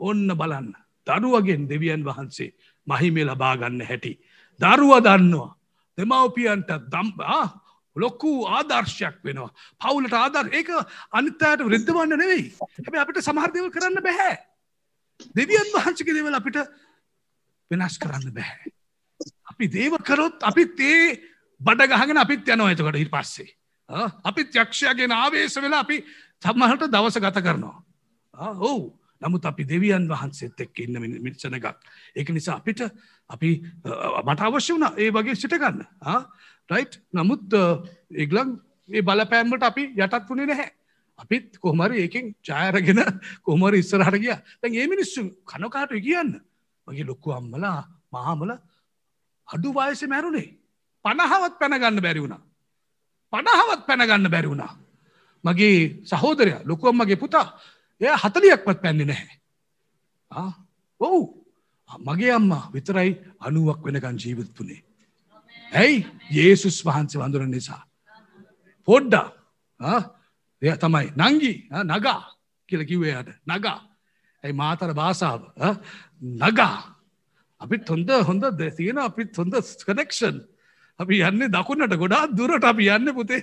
ඔන්න බලන්න දරුවගෙන් දෙවියන් වහන්සේ මහිමේ ලබාගන්න හැටි දරුව දන්නවා දෙමවපියන්ට දම්බා ලොක්කු ආදර්ශයක් වෙනවා. පවුලට ආදර් ඒක අනිත්තායට වෘද්ධවන්න නෙවෙයි. හැබැ අපිට සමහර්දව කරන්න බැහැ. දෙවියන් වහන්සක දෙවල අපිට වෙනස් කරන්න බැහැ. අපි දේව කරොත් අපිත් ඒ බඩ ගහගෙන අපිත් යනවා එතකට හි පස්සේ. අපිත් යක්ෂයගෙන ආවේශ වෙලා අපි සම්මහට දවස ගත කරනවා. ඔවු නමුත් අපි දෙවියන් වහන්සේත් එක්ක ඉන්න මිනිසන එකක්. ඒක නිසා අපිට අපි මට අවශ්‍ය වුණ ඒ වගේ සිටගන්න. රයි් නමුත් ඒගලන් ඒ බලපෑම්මට අපි යටත් වුණේ නැහැ අපිත් කොහමරි ඒකින් ජයරගෙන කොහමර ඉස්සරහට ගිය තැන් ඒ මිනිස්සු කනකාට කියන්න මගේ ලොක්කු අම්මලා මහාමල අඩු වයස මැරුණේ පණහවත් පැනගන්න බැරි වුණා. පණහවත් පැනගන්න බැරි වුණා. මගේ සහෝදරය ලොකුවම්මගේ පුතා එය හතලියක්වත් පැන්නේ නැහැ. ඔවු. මගේ අම්මා විතරයි අනුවක් වෙනකන් ජීවිත්තුනේ ඇයි? ඒසුස් වහන්සේ වඳුර නිසා. පොඩ්ඩා එය තමයි නංගි නගා කියල කිව්වයට නගා. ඇයි මාතර භාසාාව නගා. අපිත් හොඳ හොඳ දෙතියෙන අපිත් හොඳ කනෙක්ෂන් අපි යන්න දකුණට. ගොඩා දුරට අපි යන්න පුතේ.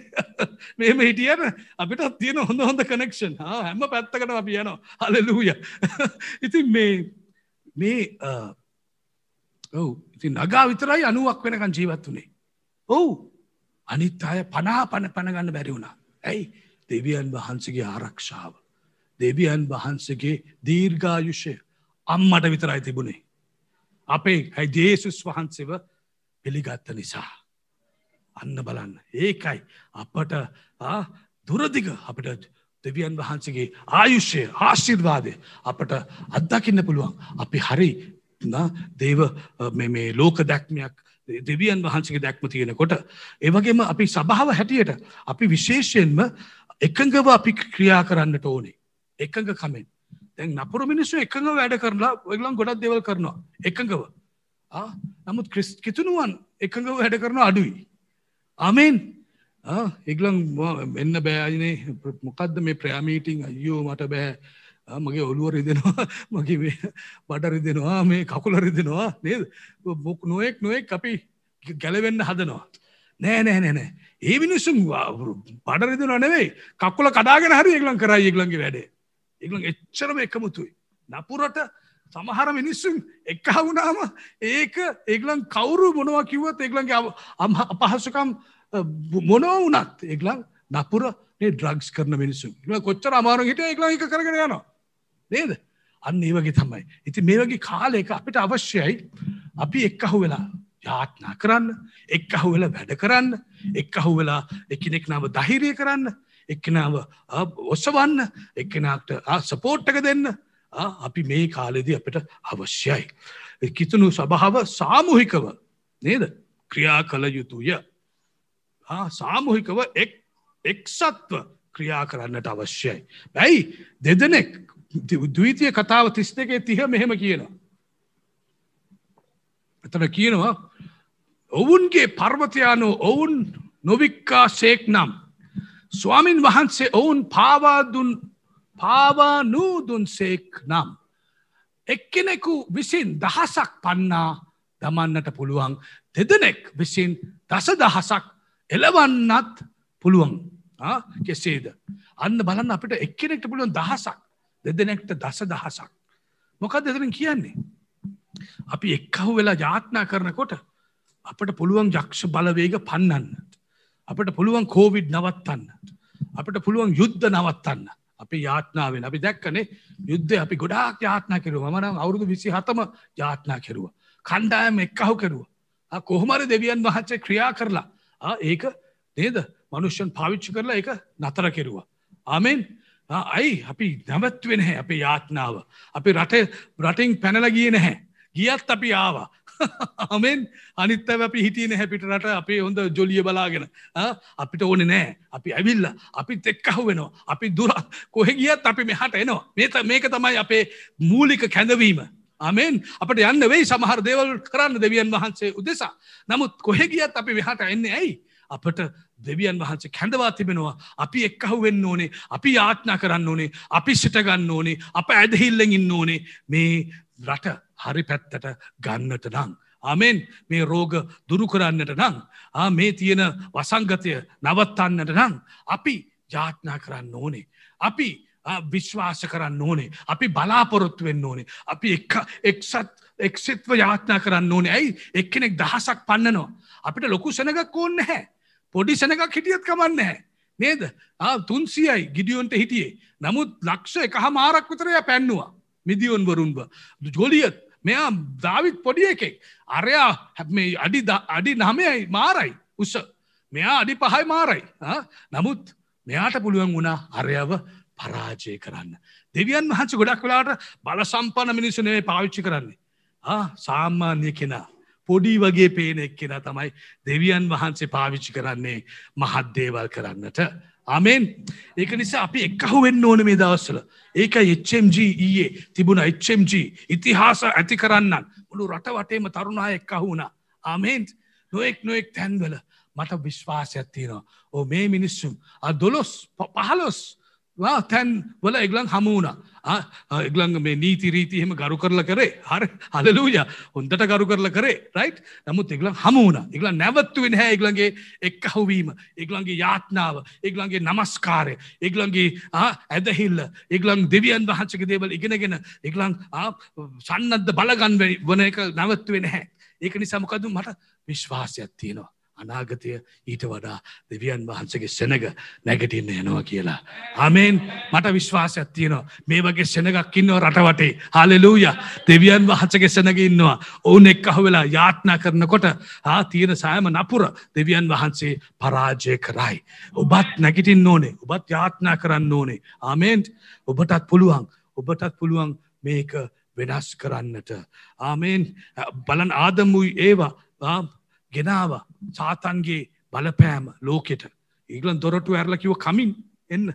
මේම හිටියන අපිට තියෙන හොඳ හොඳ කනෙක්ෂන් හැම පැත්තකට අපි යනවා. හලලූය ඉතින් මේ මේ ඔවු. ඉති නගා විතරයි අනුවක් වෙනකන් ජීවත් වනේ. ඔවු. අනිත් අය පනා පන පණගන්න බැරි වුණා. ඇයි? දෙවියන් වහන්සගේ ආරක්ෂාව. දෙවියන් වහන්සගේ දීර්ඝායුෂය අම්මට විතරයි තිබුණේ. අපේ ඇයි ජේසුස් වහන්සේව පිළිගත්ත නිසා. අන්න බලන්න. ඒකයි අපට දුරදිග අපට දෙවියන් වහන්සේගේ ආයුෂ්‍යය ආශිර්වාදය අපට අත්දකින්න පුළුවන්. අපි හරි දේව මේ ලෝක දැක්මයක් දෙවියන් වහන්සගේ දැක්ම තියෙනකොට ඒවගේම අපි සභාව හැටියට අපි විශේෂයෙන්ම එකඟව අපි ක්‍රියා කරන්නට ඕනේ. එකඟ කමෙන්. දැන් නපුර මිනිස්සු එකඟ වැඩ කරලා ඔයගලන් ගොඩක් දෙවල් කරනවා. එකඟව. නමුත් ක්‍රිස් කිතුනුවන් එකඟව වැඩ කරන අඩුයි. අමෙන් එගලන් එන්න බෑජනේ මොකක්ද මේ ප්‍රෑමීටිං අයෝ මට බෑ මගේ ඔළුව රිදෙනවා මගේ බඩ රිදෙනවා මේ කකුල රිදෙනවා නේද මොක් නොයෙක් නොයෙක් අපි ගැලවෙන්න හදනවා නෑ නෑ නෑ නෑ ඒ මිනිස්සුම් බඩ රිදෙනවා නෙවෙයි කකුල කඩාගෙන හරි එගලන් කරයි එගලන්ගේ වැඩේ එගලන් එච්චරම එකමුතුයි නපුරට සමහර මිනිස්සුන් එක්ක වුණාම ඒක ඒගලන් කවුරු මොනවා කිව්වත් ඒගලන්ගේ අපහසුකම් මොනෝ වනත් ඒගලන් නපුර ඩ්‍රග්ස් කරන මිනිස්සු කොච්චර අමාරු හිට ඒගල එක කරගෙන යනවා. නේද? අන්න ඒ වගේ තමයි. ඉති මේ වගේ කාලයක අපිට අවශ්‍යයි අපි එක්කහු වෙලා යාත්නා කරන්න එක්කහු වෙලා වැඩ කරන්න එක්කහු වෙලා එකනෙක් නාව දහිරය කරන්න එක්කනාව ඔස්සවන්න එක්කෙනට සපෝට්ටක දෙන්න. අපි මේ කාලෙදී අපට අවශ්‍යයි. කිතුුණු සභාව සාමුහිකව නේද ක්‍රියා කළ යුතුය. සාමුහිකව එක් එක්සත්ව ක්‍රියා කරන්නට අවශ්‍යයි. බැයි දෙදනෙක් දවිතිය කතාව තිස් දෙකේ තිහ මෙහෙම කියනවා. එතන කියනවා ඔවුන්ගේ පර්වතයානු ඔවුන් නොවික්කා සේක් නම්. ස්වාමින් වහන්සේ ඔවුන් පාවාදුන් පාවා නූදුන්සේක් නම්. එක්කෙනෙකු විසින් දහසක් පන්නා දමන්නට පුළුවන් දෙදනෙක් විසින් දස දහසක් එලවන්නත් පුළුවන් කෙසේද. අන්න බලන්න අපිට එක්කෙනෙක්ට පුළුවන් දහසක් දෙදනෙක්ට දස දහසක්. මොකක් දෙදන කියන්නේ. අපි එක්කහු වෙලා ජාත්නා කරනකොට අපට පුළුවන් යක්ෂ බලවේග පන්නන්නට. අපට පුළුවන් කෝවිඩ් නවත්තන්නට. අපට පුළුවන් යුද්ධ නවත්තන්න. අපි යාත්නාවෙන් අපි දැක්කනේ යුද්ධ අපි ගොඩාක් යාත්නා කෙරුව මනම් අවුරුදු විසි හතම යාත්නා කෙරුව. කණ්ඩායම එක්කහු කෙරුව. කොහොමර දෙවියන් වහන්සේ ක්‍රියා කරලා ඒක නේද මනුෂ්‍යන් පාවිච්චි කරලා එක නතර කෙරුවා. ආමෙන් අයි අපි නැවත්වෙන හැ අපේ යාත්නාව. අපි රට රටින් පැනලගිය නැහැ. ගියත් අපි ආවා. [laughs] අමෙන් අනිත්තව අපි හිටියන හැපිට රට අපේ හොඳ ජොලිය බලාගෙන. අපිට ඕන නෑ අපි ඇවිල්ල අපි එක්කහු වෙනවා අපි දුර [laughs] කොහෙ ගියත් අපි මෙහට එනවා. මේත මේක තමයි අපේ මූලික කැඳවීම. අමෙන් අපට යන්න වෙයි සමහර දේවල් කරන්න දෙවියන් වහන්සේ උදෙසා. නමුත් කොහෙ ගියත් අපි මෙහට එන්නේ ඇයි? අපට දෙවියන් වහන්සේ කැඳවා තිබෙනවා. අපි එක්කහු වෙන්න ඕනේ. අපි යාත්නා කරන්න ඕනේ. අපි සිටගන්න ඕනේ. අප ඇදහිල්ලෙන් ඉන්න ඕනේ. මේ රට හරි පැත්තට ගන්නට නං. අමෙන් මේ රෝග දුරු කරන්නට නං. මේ තියෙන වසංගතය නවත්තන්නට නං. අපි ජාත්නා කරන්න ඕනේ. අපි විශ්වාස කරන්න ඕනේ. අපි බලාපොරොත්තු වෙන්න ඕනේ. අපි එක්සත් එක්සිත්ව යාත්නා කරන්න ඕනේ ඇයි එක්කෙනෙක් දහසක් පන්නනවා. අපිට ලොකු සැනගක් ඕන්න හැ. පොඩි සැනගක් හිටියත් කමන්න හැ. නේද තුන්සියයි ගිඩියොන්ට හිටියේ. නමුත් ලක්ෂ එක මාරක් විතරය පැන්නවා. මිදියොන් වරුන්ව. ජොලියත් මෙයා දාවිත් පොඩිය එකෙක් අරයා හැම අඩි අඩි නමයයි මාරයි උස මෙයා අඩි පහයි මාරයි නමුත් මෙයාට පුළුවන් වුණා අරයව පරාජය කරන්න. දෙවියන් වහන්ස ගොඩක් වෙලාට බල සම්පන්න මිනිසුනේ පාවිච්චි කරන්නේ. සාමාන්‍ය කෙනා. පොඩි වගේ පේන එක් කෙන තමයි දෙවියන් වහන්සේ පාවිච්චි කරන්නේ මහත්දේවල් කරන්නට. අමෙන් ඒක නිසා අපි එක්කහු වෙන්න ඕන මේ දවස්සල ඒක HMG ඊයේ තිබුණ HMG ඉතිහාස ඇති කරන්නන් මුළු රට වටේම තරුණා එක්කහු වුණා ආමෙන්ත් නොෙක් නොෙක් තැන්වල මට විශ්වාසයක් තියෙනවා. ඕ මේ මිනිස්සුම් දොලොස් පහලොස් තැන් වල එගලන් හමුණ එගලන් මේ නීති රීතිහෙම ගරු කරල කරේ. හර හලලූය හොන්දට ගරු කරල කරේ රයි් නමුත් එගලන් හමුණ එගලන් නැවත්තුවෙන් හැ එගලන්ගේ එක් හවීම එගලන්ගේ යාත්නාව එගලන්ගේ නමස්කාරය එගලන්ගේ ඇදහිල්ල එගලන් දෙවියන් වහන්සක දේවල් ඉගෙනගෙන එගලන් සන්නද්ද බලගන් වන එක නැවත්තුවෙන හැ ඒක නිසාමකදු මට විශ්වාසයක් තියෙනවා. අනාගතය ඊට වඩා දෙවියන් වහන්සගේ සෙනග නැගටින්න යනවා කියලා. අමෙන් මට විශ්වාසයක් තියනවා මේ වගේ සෙනගක් ඉන්නව රටවටේ හාලෙලූය දෙවියන් වහන්සගේ සෙනග ඉන්නවා ඔවුන් එක් අහ වෙලා යාත්නා කරනකොට ආ තියෙන සෑම නපුර දෙවියන් වහන්සේ පරාජය කරයි. ඔබත් නැගිටින් ඕනේ ඔබත් යාත්නා කරන්න ඕනේ. ආමෙන්ට් ඔබටත් පුළුවන් ඔබටත් පුළුවන් මේක වෙනස් කරන්නට. ආමෙන් බලන් ආදම්වූයි ඒවා ගෙනාව. සාතන්ගේ බලපෑම ලෝකෙට. ඒගලන් දොරටු ඇරල කිව කමින් එන්න.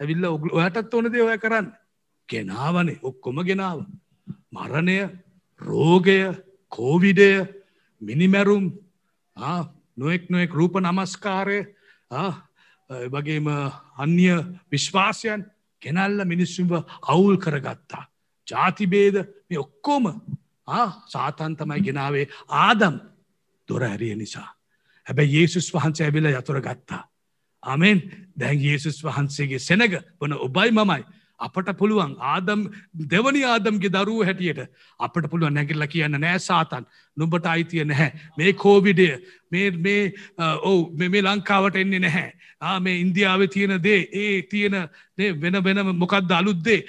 ඇවිල්ල ඔගල ඔයටත් ඕන දේවය කරන්න. ගෙනාවනේ ඔක්කොම ගෙනාව. මරණය රෝගය කෝවිඩය මිනිමැරුම් නොෙක් නොෙක් රූප නමස්කාරය වගේම අන්‍ය විශ්වාසයන් ගෙනල්ල මිනිස්සුම්ව අවුල් කරගත්තා. ජාතිබේද මේ ඔක්කෝම සාතන් තමයි ගෙනාවේ. ආදම් දොර ඇරිය නිසා. හැබැයි ඒසුස් වහන්සේ ඇවිල යතුර ගත්තා. අමෙන් දැන් ඒසුස් වහන්සේගේ සෙනග වන ඔබයි මමයි. අපට පුළුවන් ආදම් දෙවනි ආදම්ගේ දරුව හැටියට අපට පුළුවන් නැගිල්ල කියන්න නෑ සාතන් නුඹට අයිතිය නැහැ මේ කෝවිඩය මේ ඔවු මේ ලංකාවට එන්නේ නැහැ මේ ඉන්දියාව තියෙන දේ ඒ තියෙන වෙන වෙනම මොකක්ද අලුද්දේ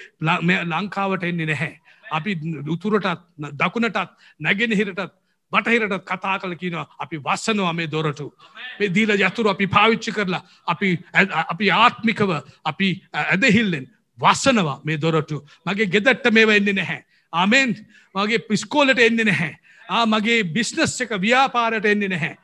ලංකාවට එන්නේ නැහැ අපි උතුරටත් දකුණටත් නැගෙන හිරටත් බටහිරට කතා කළ කියනවා අපි වස්සනවා මේ දොරටු. මේ දීල යතුරු අපි පාවිච්චි කරලා අපි අපි ආත්මිකව අපි ඇදහිල්ලෙන් වස්සනවා මේ දොරටු. මගේ ගෙදට්ට මේ වෙන්නේ නැහැ. ආමෙන් මගේ පිස්කෝලට එන්නේ නැහැ. ආ මගේ බිස්නස් එක ව්‍යාපාරට එන්නේ නැහැ.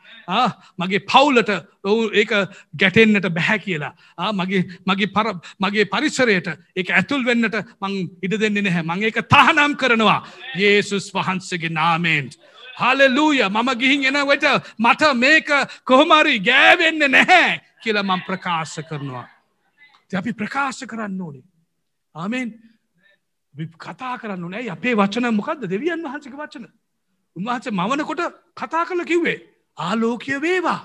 මගේ පවුලට ඔවු ඒක ගැටෙන්න්නට බැහැ කියලා. මගේ මගේ පර මගේ පරිසරයට ඒක ඇතුල් වෙන්නට මං ඉඩ දෙන්නේ නැහැ. මං ඒක තහනම් කරනවා. ඒසුස් වහන්සගේ නාමේන්ට. හලලූය මම ගිහින් එනවට මට මේක කොහොමරි ගෑවෙන්න නැහැ කියලා මං ප්‍රකාශ කරනවා. අපි ප්‍රකාශ කරන්න ඕනේ. ආමෙන් කතා කරන්න නෑ අපේ වචන මොකක්ද දෙවියන් වහන්සක වචන. උන්වහන්සේ මවනකොට කතා කළ කිව්වේ. ආලෝකය වේවා.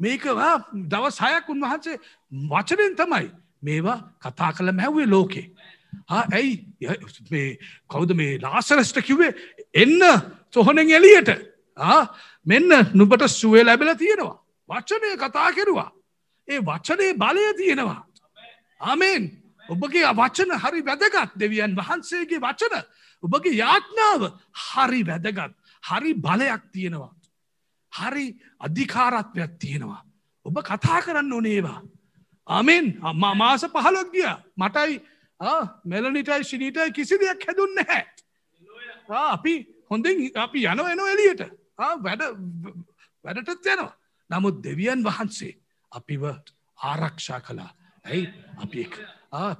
මේකවා දවස් හයක් උන්වහන්සේ වචනෙන් තමයි මේවා කතා කළ මැව්වේ ලෝකේ. ඇයි කවුද මේ ලාසරස්ට කිව්වේ එන්න සොහොනෙන් එලියට මෙන්න නුබට සුවේ ලැබෙල තියෙනවා. වචනය කතා කෙරවා. ඒ වචනය බලය තියෙනවා. ආමෙන් ඔබගේ වචන හරි වැදගත් දෙවියන් වහන්සේගේ වචන ඔබගේ යාඥාව හරි වැදගත් හරි බලයක් තියෙනවා. හරි අධිකාරත්වයක් තියෙනවා. ඔබ කතා කරන්න ඕනේවා. අමෙන් මාස පහලොක් ගිය මටයි මෙලනිටයි ශිනීටයි කිසි දෙයක් හැදුන්න හැ. අපි හොඳින් අපි යනව එනෝ එලියට වැඩ වැඩටත් යනවා. නමුත් දෙවියන් වහන්සේ අපිව ආරක්ෂා කලා ඇයි? අපි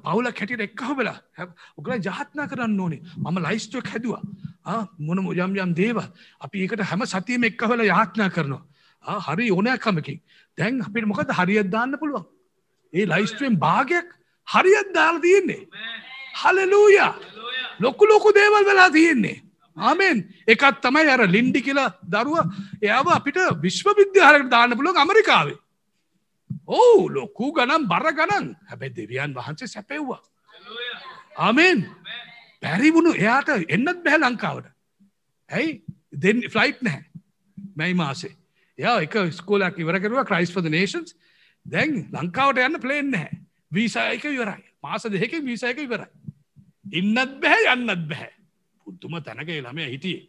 පවුල කැටිට එක්කහ වෙලා ඔගල ජාත්නා කරන්න ඕනේ. මම ලයිස්ටුවක් හැදවා. මොන මුජම් යම් දේව අපි ඒකට හැම සතියම එක්ක වෙලා යාත්නා කරනවා. හරි ඕනෑකමකින්. දැන් අපිට මොකද හරිියත් දාන්න පුළුවන්? ඒ ලයිස්ටුවෙන් භාගයක් හරිියත් දාල තියෙන්නේ. හලලූය. ලොකු ලොකු දේවල් වෙලා තියෙන්නේ. ආමෙන්. එකත් තමයි අර ලින්ඩි කියලා දරුව. එයාව අපිට විශ්ව විද්‍යාහරකට දාන්න පුළුවන් ඇමරිකාවේ. ඕ ලොකු ගනම් බර ගණන්. හැබැයි දෙවියන් වහන්සේ සැපෙව්වා. ආමෙන්. පැරිවුණු. එයාට එන්නත් බැහැ ලංකාවට. ඇයි? දෙ ෆ්ලයිට් නැහැ. මැයි මාසේ. යා එක ස්කෝලක් ඉවර කරුව ක්‍රයිස් පද නේෂන්ස් දැන් ලංකාවට යන්න ප්ලේන් නැහැ. වීසායක ඉවරයි මාස දෙක වීසායක ඉවරයි. ඉන්නත් බැහැ යන්නත් බැහැ. පුද්තුම තැනක ළමය හිටියේ.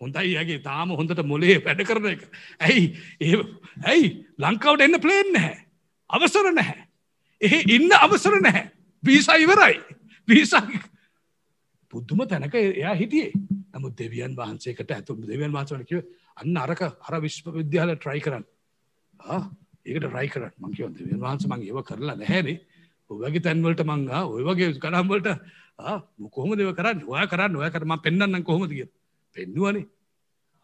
හොඳයි ඇගේ තාම හොඳට මොලේ වැඩ කරන එක. ඇයි ඒ ඇයි ලංකාවට එන්න ප්ලේන් නැහැ. අවසර නැහැ. එහි ඉන්න අවසර නැහැ. වීසා ඉවරයි. වීසා බුද්ධම තැනක එයා හිටියේ නමුත් දෙවියන් වහන්සේකට ඇතු දෙවියන් වහන්සන කිව අන්න අරක අර විශ්ව විද්‍යාල ට්‍රයි කරන්න ඒකට රයි කරන්න. මංකිව දෙවියන් වහන්ස මං ඒව කරලා නැහැනේ. ඔයගේ තැන්වලට මංගා ඔය වගේ කනම්වලට කොහොම දෙව කරන්න? ඔය කරන්න ඔය කරම පෙන්න්න කොහොමද කිය පෙන්නුවනේ.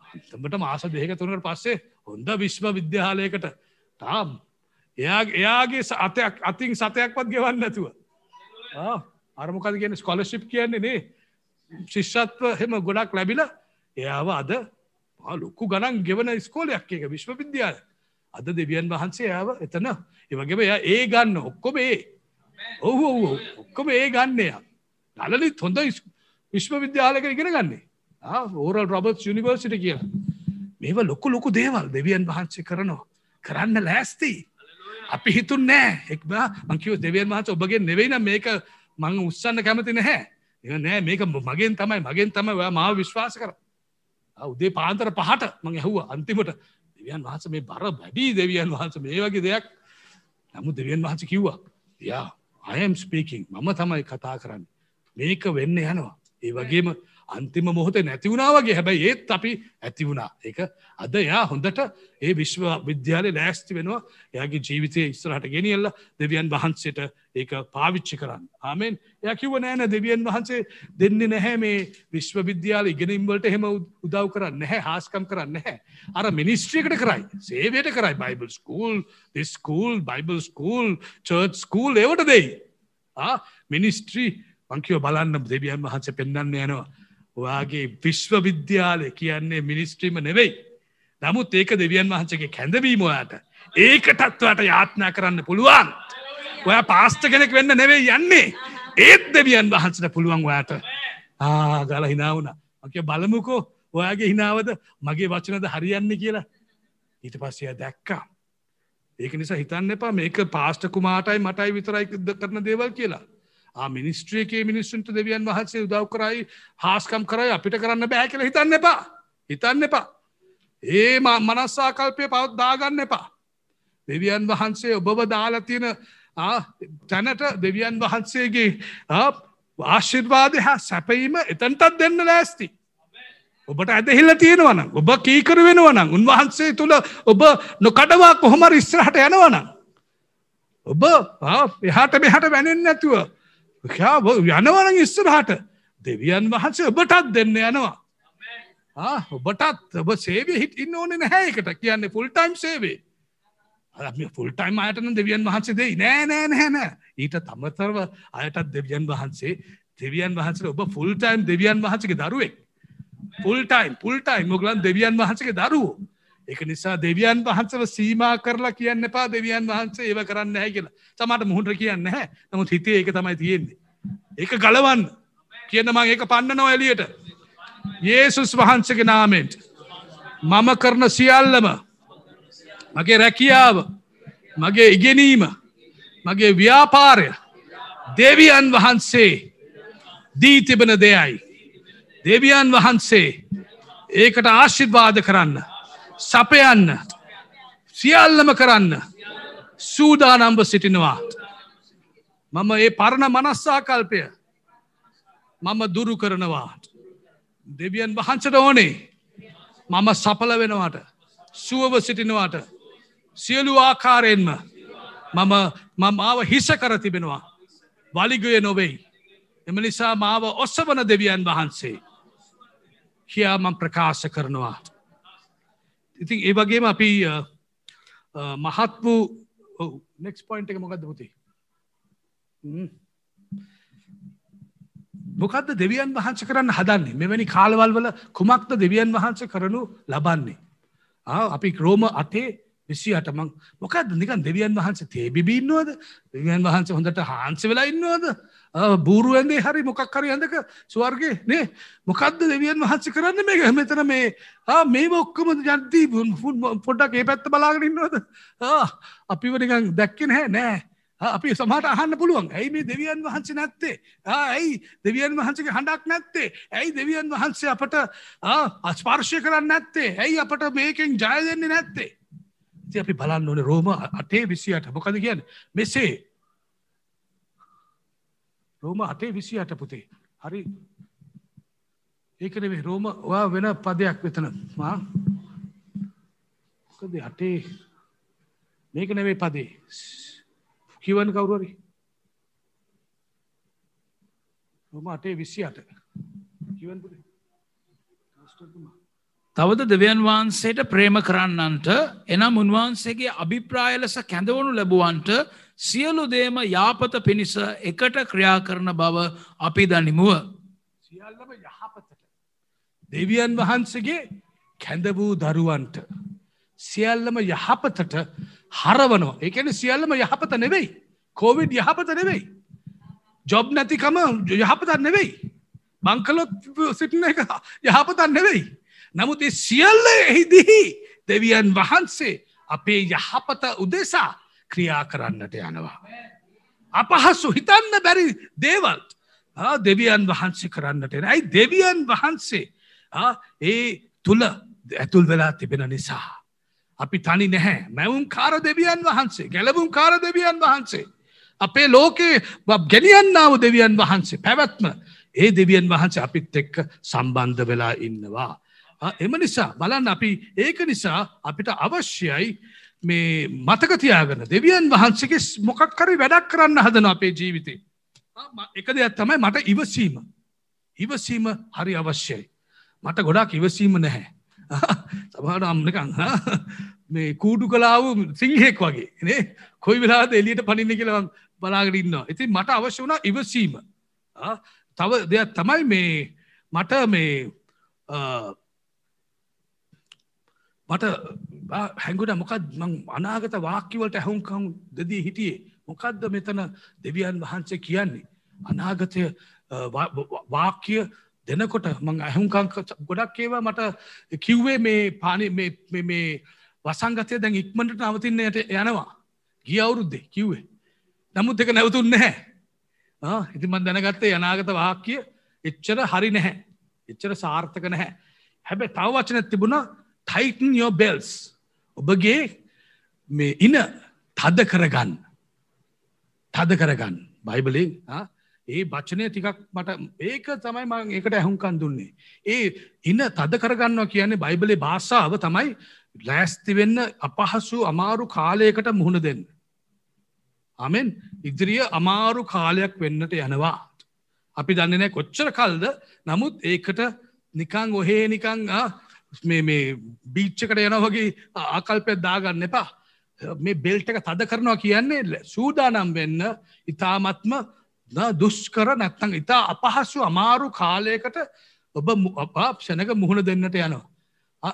අන්තමට මාස දෙක තුනට පස්සේ හොඳ විශ්ව විද්‍යාලයකට තාම් එයා එයාගේ අතයක් අතින් සතයක්වත් ගෙවන්න නැතුව. අරමකද කියන ස්කොලශිප් කියන්නේ? නේ. ශිෂ්ෂත්ව හෙම ගොඩක් ලැබිල එයාව අද ලොක්කු ගණන් ගෙවන ස්කෝලයක් එක විශ්ව විද්‍යාල අද දෙවියන් වහන්සේ යාව එතන. එවගේම එයා ඒ ගන්න ඔක්කොම ඒ. ඔහු ඔහු ඔක්කොම ඒ ගන්නයා නලලිත් හොඳ විශ්ව විද්‍යාලක ඉගෙන ගන්නේ. ඕරල් රොබර්ට් යුනිවර්සිට කියලා. මේව ලොකු ලොකු දේවල් දෙවියන් වහන්සේ කරනවා. කරන්න ලෑස්තිී. අපි හිතුන් නෑ. එක්බා මංකිව දෙවියන් වහන්ස ඔබගේ නෙවෙයින මේක මං උත්සන්න කැමති නැහැ. එ නෑ. මේක මගෙන් තමයි. මගෙන් තමයි ඔයා මාව විශ්වාස කර උදේ පාන්තර පහට මං ඇහුව. අන්තිමට දෙවියන් වහන්ස මේ බර බැඩී දෙවියන් වහන්ස මේ වගේ දෙයක්. නමු දෙවියන් වහන්ස කිව්වා යා අයම් ස්පීකින් මම තමයි කතා කරන්න. මේක වෙන්න යනවා. ඒ වගේම අන්තිම මොහොත නැතිවුණාවගේ හැබැයි ඒත් අපි ඇති වුණා. එක අද යා හොඳට ඒ විශ්ව විද්‍යාලය ලෑස්ති වෙනවා. එයාගේ ජීවිතය ඉස්සරහට ගෙනියල්ල දෙවියන් වහන්සේට ඒක පාවිච්චි කරන්න. ආමෙන්. එය කිව නෑන දෙවියන් වහන්සේ දෙන්නේ නැහැ මේ විශ්ව විද්‍යාල ඉගෙනම්වලට හෙම උදව් කරන්න නැහැ හාස්කම් කරන්න නැහැ. අර මිනිස්ට්‍රියකට කරයි. සේවයට කරයි. Bible school school Bible school church school ඒවට දෙයි. මිනිස්ට්‍රී පංකිව බලන්න දෙවියන් වහන්සේ පෙන්න්න යනවා. ඔයාගේ විශ්ව විද්‍යාලය කියන්නේ මිනිස්ට්‍රීම නෙවෙයි. නමුත් ඒක දෙවියන් වහන්සගේ කැඳවීම ඔයාට ඒකටත්වට යාත්නා කරන්න පුළුවන්. ඔය පාස්ට කෙනෙක් වෙන්න නෙවෙයි යන්නේ ඒත් දෙවියන් වහන්සට පුළුවන් ඔයාට ආගල හිනාවුන මක බලමුකෝ ඔයාගේ හිනාවද මගේ වචනද හරියන්න කියලා ඊට පස්සය දැක්කා. ඒක නිසා හිතන්න එපා මේක පාස්ට කුමාටයි මටයි විතරයි කරන දේවල් කියලා. මිනිස්ට්‍රියකේ මිනිස්සුන්ට දෙවියන් වහන්සේ උදව් කරයි හාස්කම් කරයි අපිට කරන්න බෑ කියල හිතන්න එපා. හිතන්න එපා. ඒ මනස්සාකල්පය පවත් දාගන්න එපා. දෙවියන් වහන්සේ ඔබව දාලතියෙන තැනට දෙවියන් වහන්සේගේ ආශිර්වාදය හා සැපීම එතන්ටත් දෙන්න ලෑස්ති. ඔබට ඇදහිල්ල තියෙනවන ඔබ කීකර වෙනවනම් උන්වහන්සේ තුළ ඔබ නොකඩවා කොහොමර ඉස්්‍රහට යනවනම් ඔබ එහාට මෙහට වැනෙන් නැතුව යනවන ඉස්සරහට. දෙවියන් වහන්සේ ඔබටත් දෙන්න යනවා. ඔබටත් ඔබ සේවේ හිට ඉන්න ඕන නැහැකට කියන්නේ ෆුල්ටයිම් සේවේ ෆුල්ටයිම් අයටන දෙවියන් වහන්සේ දෙයි. නෑ නෑ නැහැන ඊට තමතරව අයටත් දෙවියන් වහන්සේ දෙවියන් වහන්සේ ඔබ ෆුල්ටයිම් දෙවියන් වහන්සගේ දරුවෙක්. ෆුල්ටයිම් පුල්ටයිම් මොගලන් දෙවියන් වහන්සගේ දරුවෝ. එක නිසා දෙවියන් වහන්සව සීමා කරලා කියන්න එපා දෙවියන් වහන්සේ ඒව කරන්න හැ කියලා සමට මුහුට කියන්න හැ නමුත් හිතේ ඒක තමයි තියෙන්නේ. ඒක ගලවන්න කියන්න මං ඒක පන්න නො එලියට. ඒසුස් වහන්සගේ නාමෙන්ට මම කරන සියල්ලම මගේ රැකියාව මගේ ඉගෙනීම මගේ ව්‍යාපාරය දෙවියන් වහන්සේ දී තිබෙන දෙයයි. දෙවියන් වහන්සේ ඒකට ආශිර්වාද කරන්න. සපයන්න සියල්ලම කරන්න සූදානම්බ සිටිනවා. මම ඒ පරණ මනස්සාකල්පය මම දුරු කරනවා. දෙවියන් වහන්සට ඕනේ මම සපල වෙනවාට සුවව සිටිනවාට සියලු ආකාරයෙන්ම මම මමාව හිස කර තිබෙනවා වලිගය නොවෙයි. එම නිසා මාව ඔස්සවන දෙවියන් වහන්සේ කියා මං ප්‍රකාශ කරනවා. ඉතින් ඒ වගේම අපි මහත් වූ නෙක්ස් පොයින්ට එක මොකක්ද පුති මොකක්ද දෙවියන් වහන්ස කරන්න හදන්නේ? මෙවැනි කාලවල් වල කුමක්ද දෙවියන් වහන්ස කරනු ලබන්නේ? අපි ක්‍රෝම අතේ විසි අටමං මොකක්ද නිකන් දෙවියන් වහන්ස තේබිබින්නවද දෙවියන් වහන්ස හොඳට හාන්ස වෙලා ඉන්නවද? බූරුවන්ගේ හරි මොකක් හරි ඇඳක ස්වර්ගේ නේ? මොකක්ද දෙවියන් වහන්ස කරන්න මේ මෙතන මේ මේ ඔක්කම ජන්තී පොඩ්ඩක් ඒ පැත්ත බලාගෙනන්නවද අපිවනිකන් දැක්කෙන හැ නෑ. අපි සමහට අහන්න පුළුවන්. ඇයි මේ දෙවියන් වහන්සේ නැත්තේ? ඇයි දෙවියන් වහන්සගේ හඬක් නැත්තේ? ඇයි දෙවියන් වහන්සේ අපට අස්පර්ශය කරන්න නැත්තේ? ඇයි අපට මේකෙන් ජය දෙන්නේ නැත්තේ? ඉති අපි බලන්න ඕන රෝම අටේ විසියට මොකද කියන්න? මෙසේ රෝම අටේ විසි අට පුතේ. හරි. ඒකනෙවේ රෝම වා වෙන පදයක් වෙතන. මා මොකද අටේ මේක නෙවේ පදේ. කිවන් කවුරුවරි රෝම අටේ විසි අට කිවන් පුතේ තවද දෙවියන් වහන්සේට ප්‍රේම කරන්නන්ට එනම් උන්වහන්සේගේ අභිප්‍රාය ලෙස කැඳවනු ලැබුවන්ට සියලු දේම යාපත පිණිස එකට ක්‍රියා කරන බව අපි දනිමුව. සියල්ලම යහපතට. දෙවියන් වහන්සගේ කැඳ වූ දරුවන්ට. සියල්ලම යහපතට හරවනවා එකන සියල්ලම යහපත නෙවෙයි. කෝවිඩ් යහපත නෙවෙයි. ජොබ් නැතිකම යහපතත් නෙවෙයි. බංකලොත් සිටින එක යහපතත් නෙවෙයි. නමුත් ඒ සියල්ල එහිදිහි දෙවියන් වහන්සේ අපේ යහපත උදෙසා ක්‍රියා කරන්නට යනවා. අපහසු හිතන්න බැරි දේවල්ත් දෙවියන් වහන්සේ කරන්නට එන ඇයි දෙවියන් වහන්සේ ඒ තුළ ඇතුල් වෙලා තිබෙන නිසා. අපි තනි නැහැ මැවුම් කාර දෙවියන් වහන්සේ ගැලවුම් කාර දෙවියන් වහන්සේ. අපේ ලෝකයේ ගෙනියන්නාව දෙවියන් වහන්සේ පැවැත්ම ඒ දෙවියන් වහන්සේ අපිත් එක්ක සම්බන්ධ වෙලා ඉන්නවා. එම නිසා බලන්න අපි ඒක නිසා අපිට අවශ්‍යයි මේ මතකතියාගන දෙවියන් වහන්සේගේ මොකක් කරි වැඩක් කරන්න හදන අපේ ජීවිතේ. එක දෙයක් තමයි මට ඉවසීම. ඉවසීම හරි අවශ්‍යයි. මට ගොඩක් ඉවසීම නැහැ. සමහට අම්නකං මේ කූඩු කලාව සිංහෙක් වගේ නේ කොයි වෙලාද එලියට පනින්න කියලා බලාගෙන ඉන්නවා. ඉතින් මට අවශ්‍ය වුණා ඉවසීම. තව දෙයක් තමයි මේ මට මේ මට හැඟුට මොකත් මං අනාගත වාක්‍යවලට ඇහුම්කම් දෙදී හිටියේ මොකක්ද මෙතන දෙවියන් වහන්සේ කියන්නේ. අනාගතය වාක්‍ය දෙනකොට මං ඇහුම්කං ගොඩක් ඒවා මට කිව්වේ මේ පානි මේ වසංගතය දැන් ඉක්මට නවතින්නයට යනවා ගිය අවුරුද්දේ කිව්වේ. නමුත් එක නැවතුන් නැහැ. ඉතිමන් දැනගත්තේ අනාගත වාක්‍ය එච්චර හරි නැහැ. එච්චර සාර්ථක නැහැ. හැබැ තව වචන තිබුණා ටයිටන් යෝ බෙල්ස් ඔබගේ මේ ඉන තද කරගන්න තද කරගන්න බයිබලින් ඒ භචනය ටිකක් මට ඒක තමයි මං ඒකට ඇහුම්කන් දුන්නේ. ඒ ඉන්න තද කරගන්නවා කියන්නේ බයිබලේ භාෂාව තමයි ලෑස්ති වෙන්න අපහසු අමාරු කාලයකට මුහුණ දෙන්න. අමෙන් ඉදිරිය අමාරු කාලයක් වෙන්නට යනවා. අපි දන්නනෑ කොච්චර කල්ද නමුත් ඒකට නිකං ඔහේ නිකං මේ මේ බීච්චකට යන වගේ ආකල්පයක් දාගන්න එපා. මේ බෙල්ට එක තද කරනවා කියන්නේ සූදානම් වෙන්න ඉතාමත්ම දුෂ්කර නැත්තං ඉතා අපහසු අමාරු කාලයකට ඔබ අපක්ෂණක මුහුණ දෙන්නට යනවා.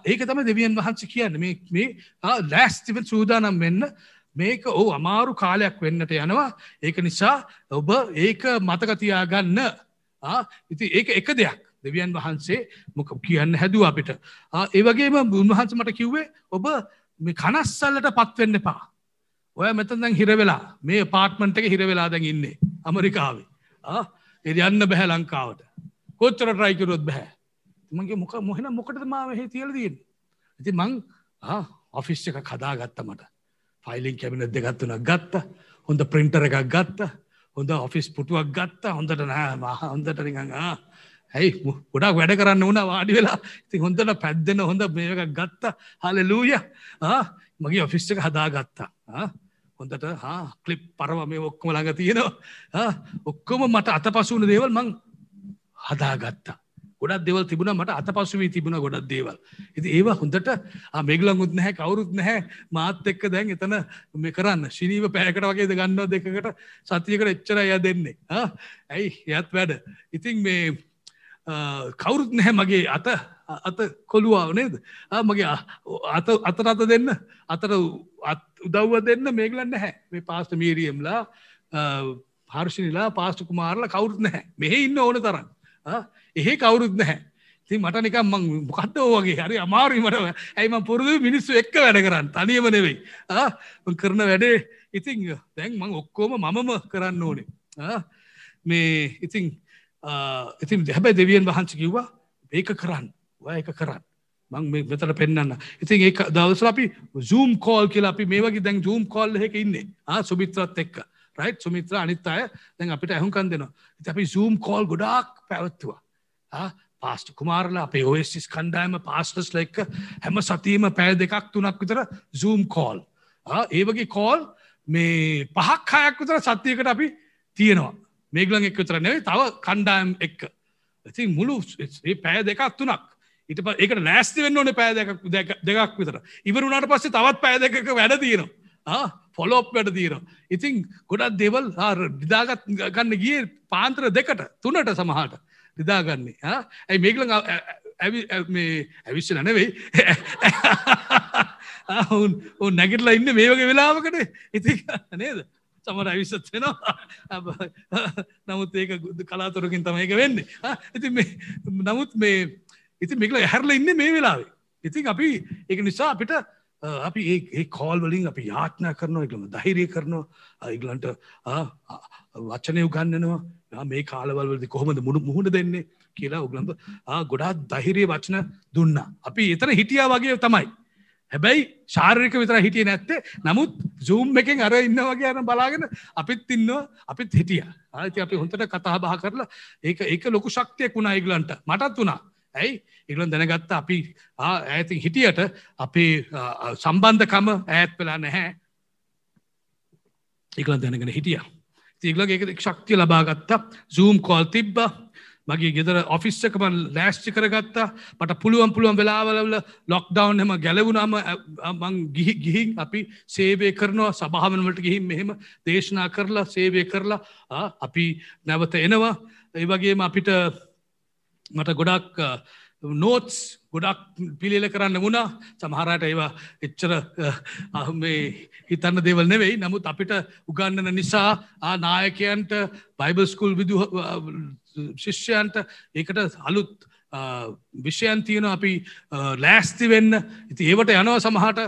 ඒක තම දෙවියන් වහන්ස කියන්න මේ ලෑස්තිව සූදානම් වෙන්න මේක ඕ අමාරු කාලයක් වෙන්නට යනවා ඒක නිසා ඔබ ඒක මතකතියා ගන්න ඉති ඒක එක දෙයක් දෙවියන් වහන්සේ මොක කියන්න හැදුව අපිට. ඒවගේම උන්වහන්ස මට කිව්වේ ඔබ මේ කනස්සල්ලට පත්වෙන්න එපා. ඔය මෙතන් දැන් හිරවෙලා මේ පාර්ට්මන්ට් එක හිරවෙලා දැන් ඉන්නේ අමරිකාවේ. එ යන්න බැහැ ලංකාවට. කොච්චර ට්‍රයිකරොත් බැහැ. මගේ මොක මොහෙන මොකටද මාව හේ තියල දීන්. ඇති මං ඔෆිස් එක කදා ගත්ත මට. ෆයිලින් කැමිනත් දෙගත්තුනක් ගත්ත හොඳ ප්‍රින්ටර එකක් ගත්ත හොඳ ඔෆිස් පුටුවක් ගත්ත හොඳට නෑ මහ හොඳට නිකඟ ඇයි? ගොඩක් වැඩ කරන්න වුණ වාඩි වෙලා. ති හොඳට පැද්දෙන හොඳ මේක ගත්ත. හල ලූය මගේ ඔෆිස්්ක හදා ගත්තා හොඳට කලිප් පරව මේ ඔක්කොම ළඟ තියෙනවා. ඔක්කොම මට අත පසුවන දේවල් මං හදාගත්තා. ගොඩක් දෙවල් තිබුණ මට අත පසුවී තිබුණ ගොඩක් දේවල්. ඉති ඒවා හොඳට මේගලංගුත් නැහැ කවුරුත් නැහැ. මාත් එක්ක දැන් එතන මේ කරන්න. ශිනීව පෑකට වගේද ගන්න දෙකට සතියකට එච්චර ය දෙන්නේ ඇයි? යත් වැඩ. ඉතින් මේ කවුරුත් නැහැ මගේ අත අත කොළුවාව නේද මගේ අත අතර අත දෙන්න අතර උදව්ව දෙන්න මේගලන්න හැ මේ පාස්ට මීරියම්ලා හර්ෂනිලා පාස්ට කුමාරල කවුරුත් නැහැ මෙහෙ ඉන්න ඕන තරන්න එහෙ කවුරුත් නැහැ ති මට නිකම් මං මොකක්ද වගේ හරි අමාරුමට ඇයිම පුරුදු මිනිස්සු එක්ක වැඩ කරන්න තනියම නෙවෙයි කරන වැඩේ ඉතිං දැන් මං ඔක්කෝම මමම කරන්න ඕනේ මේ ඉතිං ඉතින් හැබැයි දෙවියන් වහන්ස කිව්වා ඒක කරන්න. ඔය එක කරන්න. මං මේ මෙතට පෙන්න්න ඉතින් ඒ දවස අපි සූම් කෝල් කියලා අපි මේ වගේ දැන් සූම් කෝල් එක ඉන්නේ. ආ සුමිත්‍රත් එක්ක. රයි් සුමිත්‍ර අනිත් අය දැන් අපිට ඇහුකන් දෙනවා. ඉති අපි සූම් කෝල් ගොඩාක් පැවත්තුවා. පාස්ට කුමාරලා අපේ ඔස්සිස් කණ්ඩායම පාස්ටස් ලෙක්ක හැම සතීම පෑ දෙකක් තුනක් විතර සූම් කෝල් ඒ වගේ කෝල් මේ පහක් හයක් විතර සත්‍යයකට අපි තියෙනවා. මේගලන් එක් විතර නෙවෙයි තව කණ්ඩායම් එක්ක. ඉතින් මුළු පෑ දෙකක් තුනක් ඉට ඒක ලෑස්ති වෙන්න ඕන පෑ දෙකක් විතර. ඉවරුණට පස්සේ තවත් පෑ දෙකක වැඩ තියෙනවා. ෆොලෝප් වැඩ තියෙනවා. ඉතින් ගොඩක් දෙවල් විදාගත් ගන්න ගිය පාන්ත්‍ර දෙකට තුනට සමහට විදාගන්නේ ඇයි මේකල ඇවිශ්‍ය නැනෙවෙයි ඔවුන් [laughs] නැගටලා ඉන්න මේ වගේ වෙලාවකට ඉති නේද? සමර ඇවිස්සත් වෙනවා. නමුත් ඒක කලාතුරකින් තමයික වෙන්නේ. ඉති නමුත් මේ ඉති මේකල හැරල ඉන්න මේ වෙලාවේ. ඉතින් අපි ඒක නිසා අපිට අපි ඒ කෝල් වලින් අපි යාත්නා කරනවා එකලම දහිරය කරනවා. ඉගලන්ට වචනය උගන්නනවා මේ කාලවල්වලදි කොහොමද මුණු මුහුණ දෙන්නේ කියලා උගලම්බ ගොඩා දහිරය වචන දුන්න. අපි එතන හිටියා වගේ තමයි. හැබැයි ශාරික විතර හිටිය නැත්තේ. නමුත් සූම් එකෙන් අර ඉන්න වගේ යන බලාගෙන අපිත් ඉන්නවා අපිත් හිටිය. ආති අපි හොඳට කතා බහ කරලා ඒක ඒක ලොකු ශක්තියක් වුණා ඒගලන්ට. මටත් වුණා. ඇයි? ඉගලන් දැනගත්ත අපි ඇති හිටියට අපේ සම්බන්ධකම ඈත් වෙලා නැහැ. ඉගලන් දැනගෙන හිටිය. තිීගල ඒක ශක්තිය ලබාගත්තා සූම් කෝල් තිබ්බ. මගේ ගෙදර ඔෆිස්සකම ලෑස්්චි කරගත්තා. මට පුළුවන් පුළුවන් වෙලාවලවල ලොක්ඩවන් එම ගැලවුණම මං ගිහි ගිහින් අපි සේවය කරනවා. සභාවනමට ගිහින් මෙහෙම දේශනා කරලා සේවය කරලා අපි නැවත එනවා. ඒ වගේම අපිට මට ගොඩක් නෝත්ස් ගොඩක් පිළිල කරන්න වුණා. සමහරට ඒවා එච්චර හිතන්න දෙවල් නෙවෙයි. නමුත් අපිට උගන්නන නිසා ආ නායකයන්ට බයිබස්කුල් විදු ශිෂ්‍යයන්ට ඒකට අලුත් විෂයන් තියෙන අපි ලෑස්ති වෙන්න. ඉති ඒවට යනව සමහට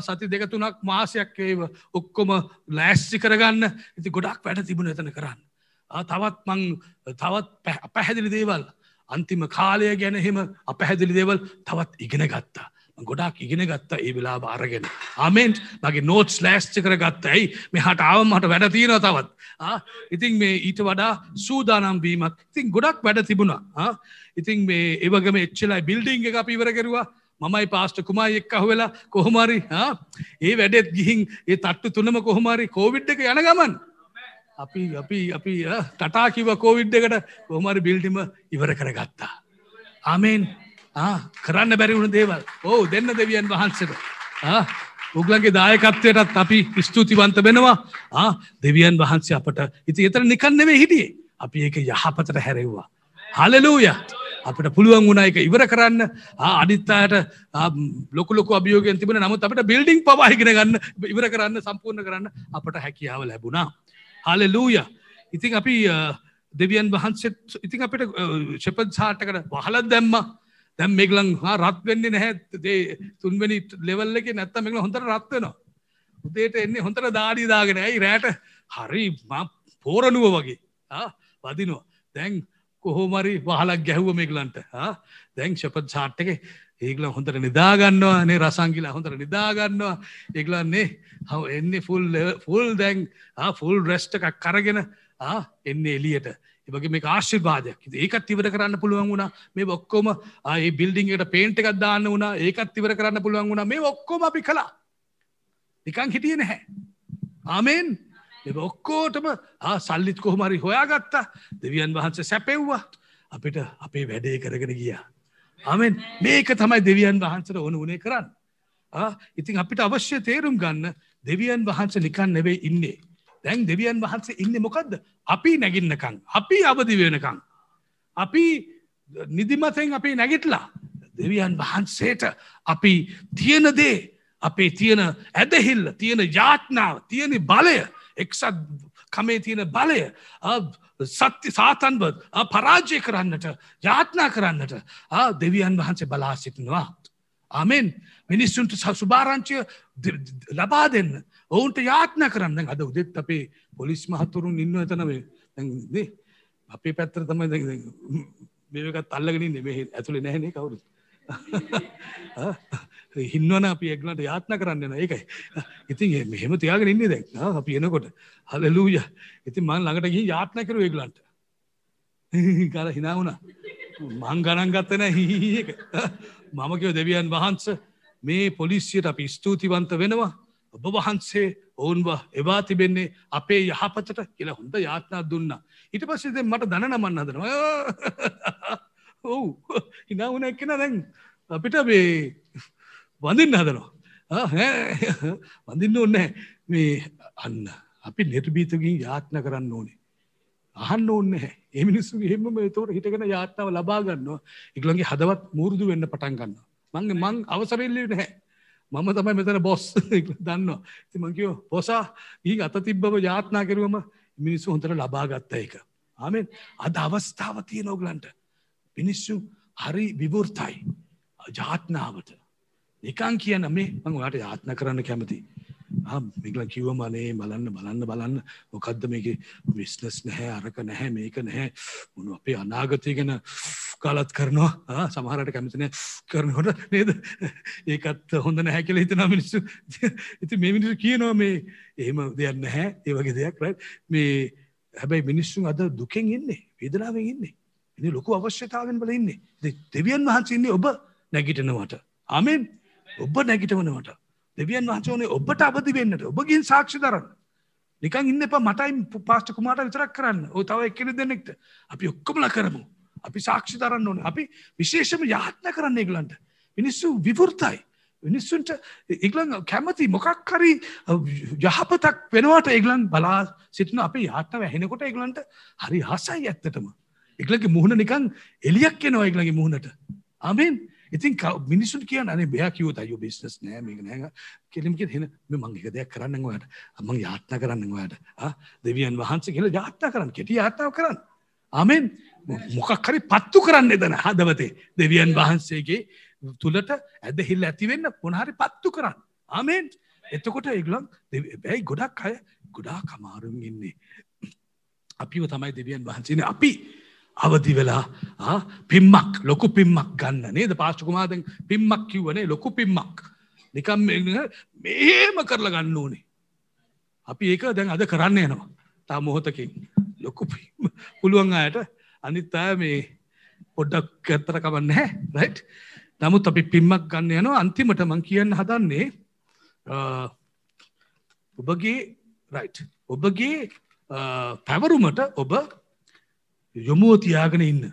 සති දෙකතුනක් මාසයක් ඒව ඔක්කොම ලෑස්සි කරගන්න. ඉති ගොඩක් වැඩ තිබුණ එතන කරන්න. තවත් මං තවත් පැහැදිලි දේවල්. අන්තිම කාලය ගැන හෙම අපැහැදිලි දේවල් තවත් ඉගෙන ගත්තා. ගොඩක් ඉගෙන ගත්ත ඒ වෙලා බාරගෙන. අමෙන්ට් මගේ නෝට්ස් ලෑස්්ච කර ගත්ත ඇයි? මේ හට ආවම් මට වැඩ තියෙන තවත්. ඉතින් මේ ඊට වඩා සූදානම් වීමක්. ඉතින් ගොඩක් වැඩ තිබුණා. ඉතින් මේ ඒවගම එච්චලයි බිල්ඩිං එක අපිවර කෙරවා. මමයි පාස්ට කුමයි එක් අහ වෙලා කොහොමරි ඒ වැඩෙත් ගිහින් ඒ තට්ටු තුනම කොහොමරි කෝවිඩ් එක යන ගමන්. අපි අපි අපි ටටා කිව කෝවිඩ් එකට. කොහමරි බිල්ටිම ඉවර කරගත්තා. ආමෙන් කරන්න බැරිවුණ දේවල්. ඕ දෙන්න දෙවියන් වහන්සට. උගලගේ දායකත්වයටත් අපි ස්තුතිවන්ත වෙනවා. දෙවියන් වහන්සේ අපට ඉති එතර නිකන් නෙවේ හිටියේ. අපි ඒක යහපතට හැරෙව්වා. හලලූය! අපට පුළුවන් වුණ එක ඉවර කරන්න. අනිත්තායට ලොකලොක අභියෝගෙන් තිබෙන නමුත් අපට බිල්ඩිං පවාහිගෙන ගන්න ඉවර කරන්න සම්පූර්ණ කරන්න අපට හැකියාව ලැබුණා. හලලූය! ඉතින් අපි දෙවියන් වහන්සෙත් ඉතින් අපිට ශෙපත් සාටකට වහලත් දැම්ම. දැම් මේගලන් රත් වෙන්නේ නැහැ. දේ තුන්වැනි ලෙවල්ල එක නැත්ත මේකල හොඳට රත්වෙනවා උදේට එන්නේ හොඳට දාඩිදාගෙන ඇයි රෑට? හරි පෝරණුව වගේ. වදිනවා. දැන් කොහෝමරි වහලක් ගැහුව මේගලන්ට දැන් ශපත් සාට්ටක ඒගල හොඳට නිදාගන්නවා නේ රසංගිලා හොඳට නිදාගන්නවා ඒගලන්නේ හව එන්නේ ෆුල් ෆුල් දැන් ෆුල් රෙස්ට එකක් කරගෙන එන්නේ එලියට ඒවගේ මේ ආශිර්වාදයක්. ඒකත් ඉවර කරන්න පුළුවන් වුණා. මේ ඔක්කොම ඒ බිල්ඩිං එකට පේන්ට් එකක් දාන්න වුණා. ඒකත් ඉවර කරන්න පුළුවන් වුණා. මේ ඔක්කොම අපි කළා. නිකන් හිටියේ නැහැ. ආමෙන්. මේ ඔක්කොටම ආ සල්ලිත් කොහොම හරි හොයාගත්තා. දෙවියන් වහන්සේ සැපෙව්වා. අපිට අපේ වැඩේ කරගෙන ගියා. ආමෙන්. මේක තමයි දෙවියන් වහන්සට ඕන උනේ කරන්න. ඉතින් අපිට අවශ්‍ය තේරුම් ගන්න දෙවියන් වහන්ස නිකන් නෙවෙයි ඉන්නේ. දැන් දෙවියන් වහන්සේ ඉන්න මොකක්ද අපි නැගින්නකං අපි අවදි වෙනකං අපි නිදිමතෙන් අපි නැගිටලා දෙවියන් වහන්සේට අපි තියෙන දේ අපේ තියෙන ඇදහිල්ල තියෙන යාත්නාව තියෙන බලය එක්සත් කමේ තියෙන බලය සත්‍ය සාතන්ව පරාජය කරන්නට යාත්නා කරන්නට දෙවියන් වහන්සේ බලා සිටිනවා. ආමෙන් මිනිස්සුන්ට සුභාරංචය ලබා දෙන්න. ඔවුන්ට යාත්න කරන්න. අද උදෙත් අපේ පොලිස් මහතුරුන් ඉන්න එතනවේ අපේ පැත්තර තමයි මේකත් අල්ලගෙන නෙමේ ඇතුළ නැහනේ කවුරු හින්වන අපි එක්ලට යාත්න කරන්න ඒකයි. ඉතින් මෙහෙම තියාගෙන ඉන්නේ දැක් අපි එනකොට. හලලූය. ඉතින් මං ළඟට ගිහින් යාත්න කරු ඒගලන්ට කල හිනා වුණා. මං ගණන් ගත්තන හික මම කියව දෙවියන් වහන්ස මේ පොලිසියට අපි ස්තුතිවන්ත වෙනවා. ඔබ වහන්සේ ඔවුන්ව එවා තිබෙන්නේ අපේ යහපතට කියලා හොඳ යාත්නා දුන්න. ඉට පස්සේ මට දන නමන්න හදනවා. ඔවු. හිනා වුණ එක්කෙන දැන් අපිට මේ වඳින්න හදනවා. [laughs] වඳින්න ඕන්නෑ මේ අන්න අපි නිර්බීතකින් යාත්න කරන්න ඕනේ. අහන්න ඕන්න ඒ මිනිස්සු හෙම තෝර හිටගෙන යාත්තාව ලබාගන්නවා එකළගේ හදවත් මුරුදු වෙන්න පටන් ගන්න මංගේ මං අවසරෙල්ලට හැ මම තමයි මෙතන බොස් දන්න තිමංකියෝ පොසා ඊ අත තිබ්බව යාත්නා කරුවම මිනිස්සු හොඳට ලබාගත්ත එක. ආමෙන් අද අවස්ථාව තිය නොගලන්ට මිනිස්සු හරි විවෘතයි. ජාත්නාවට. නිකං කියන මේ මං වාට යාත්න කරන්න කැමති මිගල කිව්වමනේ බලන්න බලන්න බලන්න. මොකක්ද මේක? විස්නස් නැහැ අරක නැහැ මේක නැහැ. මොන අපේ අනාගතය ගැන කාලත් කරනවා. සමහරට කැමතින කරනකොට නේද? ඒකත් හොඳ නැහැ කියල හිතන මිනිස්සු. ඉති මේ මිනිසු කියනවා මේ එහෙම දෙයක් නැහැ ඒවගේ දෙයක් රයි මේ හැබැයි මිනිස්සුන් අද දුකෙන් ඉන්නේ වේදනාවෙන් ඉන්නේ. ඉනි ලොකු අවශ්‍යතාවෙන් බල ඉන්නේ. දෙවියන් වහන්සේ ඉන්නේ ඔබ නැගිටනවට. ආමෙන්. ඔබ නැගිටවනවට. දෙවියන් වහන්සෝනේ ඔබට අවදි වෙන්නට ඔබගින් සාක්ෂි දරන්න. නිකන් ඉන්න එපා මටයි පාස්ට කුමාට විතරක් කරන්න. ඔය තව එක්කෙනෙ දෙනෙක්ට අපි ඔක්කොමලා කරමු. අපි සාක්ෂි දරන්න ඕනේ. අපි විශේෂම යාත්න කරන්න ඒගලන්ට මිනිස්සු විවෘතයි. මිනිස්සුන්ට ඒගලන් කැමති මොකක් හරි යහපතක් වෙනවාට ඒගලන් බලා සිටින අපේ යාත්න වැහෙනකොට ඒගලන්ට හරි ආසයි ඇත්තටම. එකලගේ මුහුණ නිකන් එලියක් එනවා ඒගලගේ මුහුණට. අමෙන් ඉතින් මිනිසුන් කියන අනේ බෑ කිව්වොත් අයියෝ බිස්නස් නෑ මේක නෑ. කෙලිම කිය හෙන මේ මං එක දෙයක් කරන්න ඔයාලට මං යාත්නා කරන්න ඔයාලට ආ දෙවියන් වහන්සේ කියලා යාත්නා කරන්න කෙටි යාත්නාව කරන්න. ආමෙන්. මොකක් හරි පත්තු කරන්න එදන හදවතේ. දෙවියන් වහන්සේගේ තුලට ඇදහිල්ල ඇති වෙන්න මොන හරි පත්තු කරන්න. ආමෙන්. එතකොට ඒගලන් බැයි ගොඩක් අය ගොඩා කමාරුම් ඉන්නේ. අපිව තමයි දෙවියන් වහන්සේන. අපි අවදි වෙලා පිම්මක් ලොකු පිම්මක් ගන්න. නේද පාස්ටකුමාදෙන් පිම්මක් කිව්වනේ ලොකු පිම්මක්. නිකම් මේම කරලා ගන්න ඕනේ. අපි ඒක දැන් අද කරන්න යනවා. තා මොහොතකින්. ලොකු පුළුවන් අයට අනිත් අය මේ පොඩ්ඩක් ඇත්තර කමන්න හැ රයිට් නමුත් අපි පිම්මක් ගන්න යනවා. අන්තිමට මං කියන්න හදන්නේ ඔබගේ රයිට් ඔබගේ පැවරුමට ඔබ යොමුව තියාගෙන ඉන්න.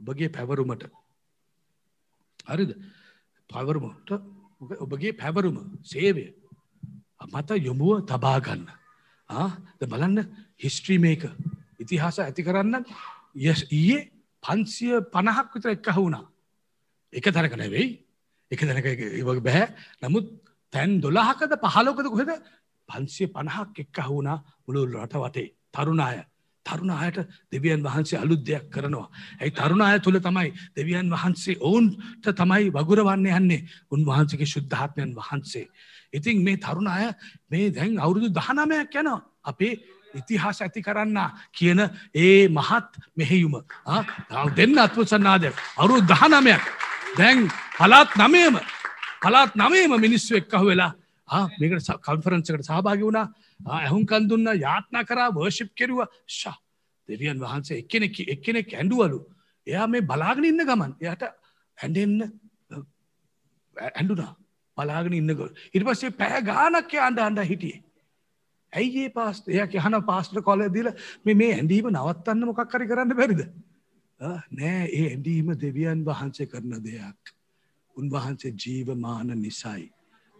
ඔබගේ පැවරුමට. හරිද? පවරුමට ඔබගේ පැවරුම සේවය මත යොමුව තබාගන්න ද බලන්න හිස්ට්‍රීමේක ඉතිහාස ඇති කරන්න යස් ඊයේ පන්සිය පණහක් විතර එක්ක වුණා එක තැනක නැවෙයි. එක තැනක වගේ බැහැ නමුත් තැන් දොලාහකද පහලෝකද කොහෙද? පන්සිය පණහක් එක්ක වුණා මුළු රට වටේ තරුණාය තරුණ අයට දෙවියන් වහන්සේ අලුත් දෙයක් කරනවා. ඇයි තරුණ අය තුළ තමයි දෙවියන් වහන්සේ ඔවුන්ට තමයි වගුරවන්න යන්නේ? උන්වහන්සේගේ ශුද්ධාත්මයන් වහන්සේ. ඉතින් මේ තරුණ අය මේ දැන් අවුරුදු දහනමයක් යනවා. අපේ ඉතිහාස ඇති කරන්න කියන ඒ මහත් මෙහෙයුම. දෙන්න අත්වසන්නාද අවුරු දහනමයක්. දැන් පලාත් නමයම පලාත් නමේම මිනිස්සු එක්කහ වෙලා මේකට කන්ෆරන්සකට සහභාගි වුණා. ඇහුන්කන් දුන්න යාත්නා කරා වර්ෂිප් කෙරුව. ශා දෙවියන් වහන්සේ එක්කෙනෙක් එක්කෙනෙක් ඇඩුවලු එයා මේ බලාගෙන ඉන්න ගමන් එයට ඇඩෙන්න ඇඩුනා බලාගෙන ඉන්නකොල් ඉට පස්සේ පෑ ගානක්ය අන්ඩ අන්ඩ හිටියේ. ඇයිඒ පාස් එයක් යහන පාස්ට කොල දිල මේ මේ ඇඩීම නවත්තන්න මොකක්කරි කරන්න බැරිද? නෑ ඒ ඇඩීම දෙවියන් වහන්සේ කරන දෙයක්. උන්වහන්සේ ජීවමාන නිසයි.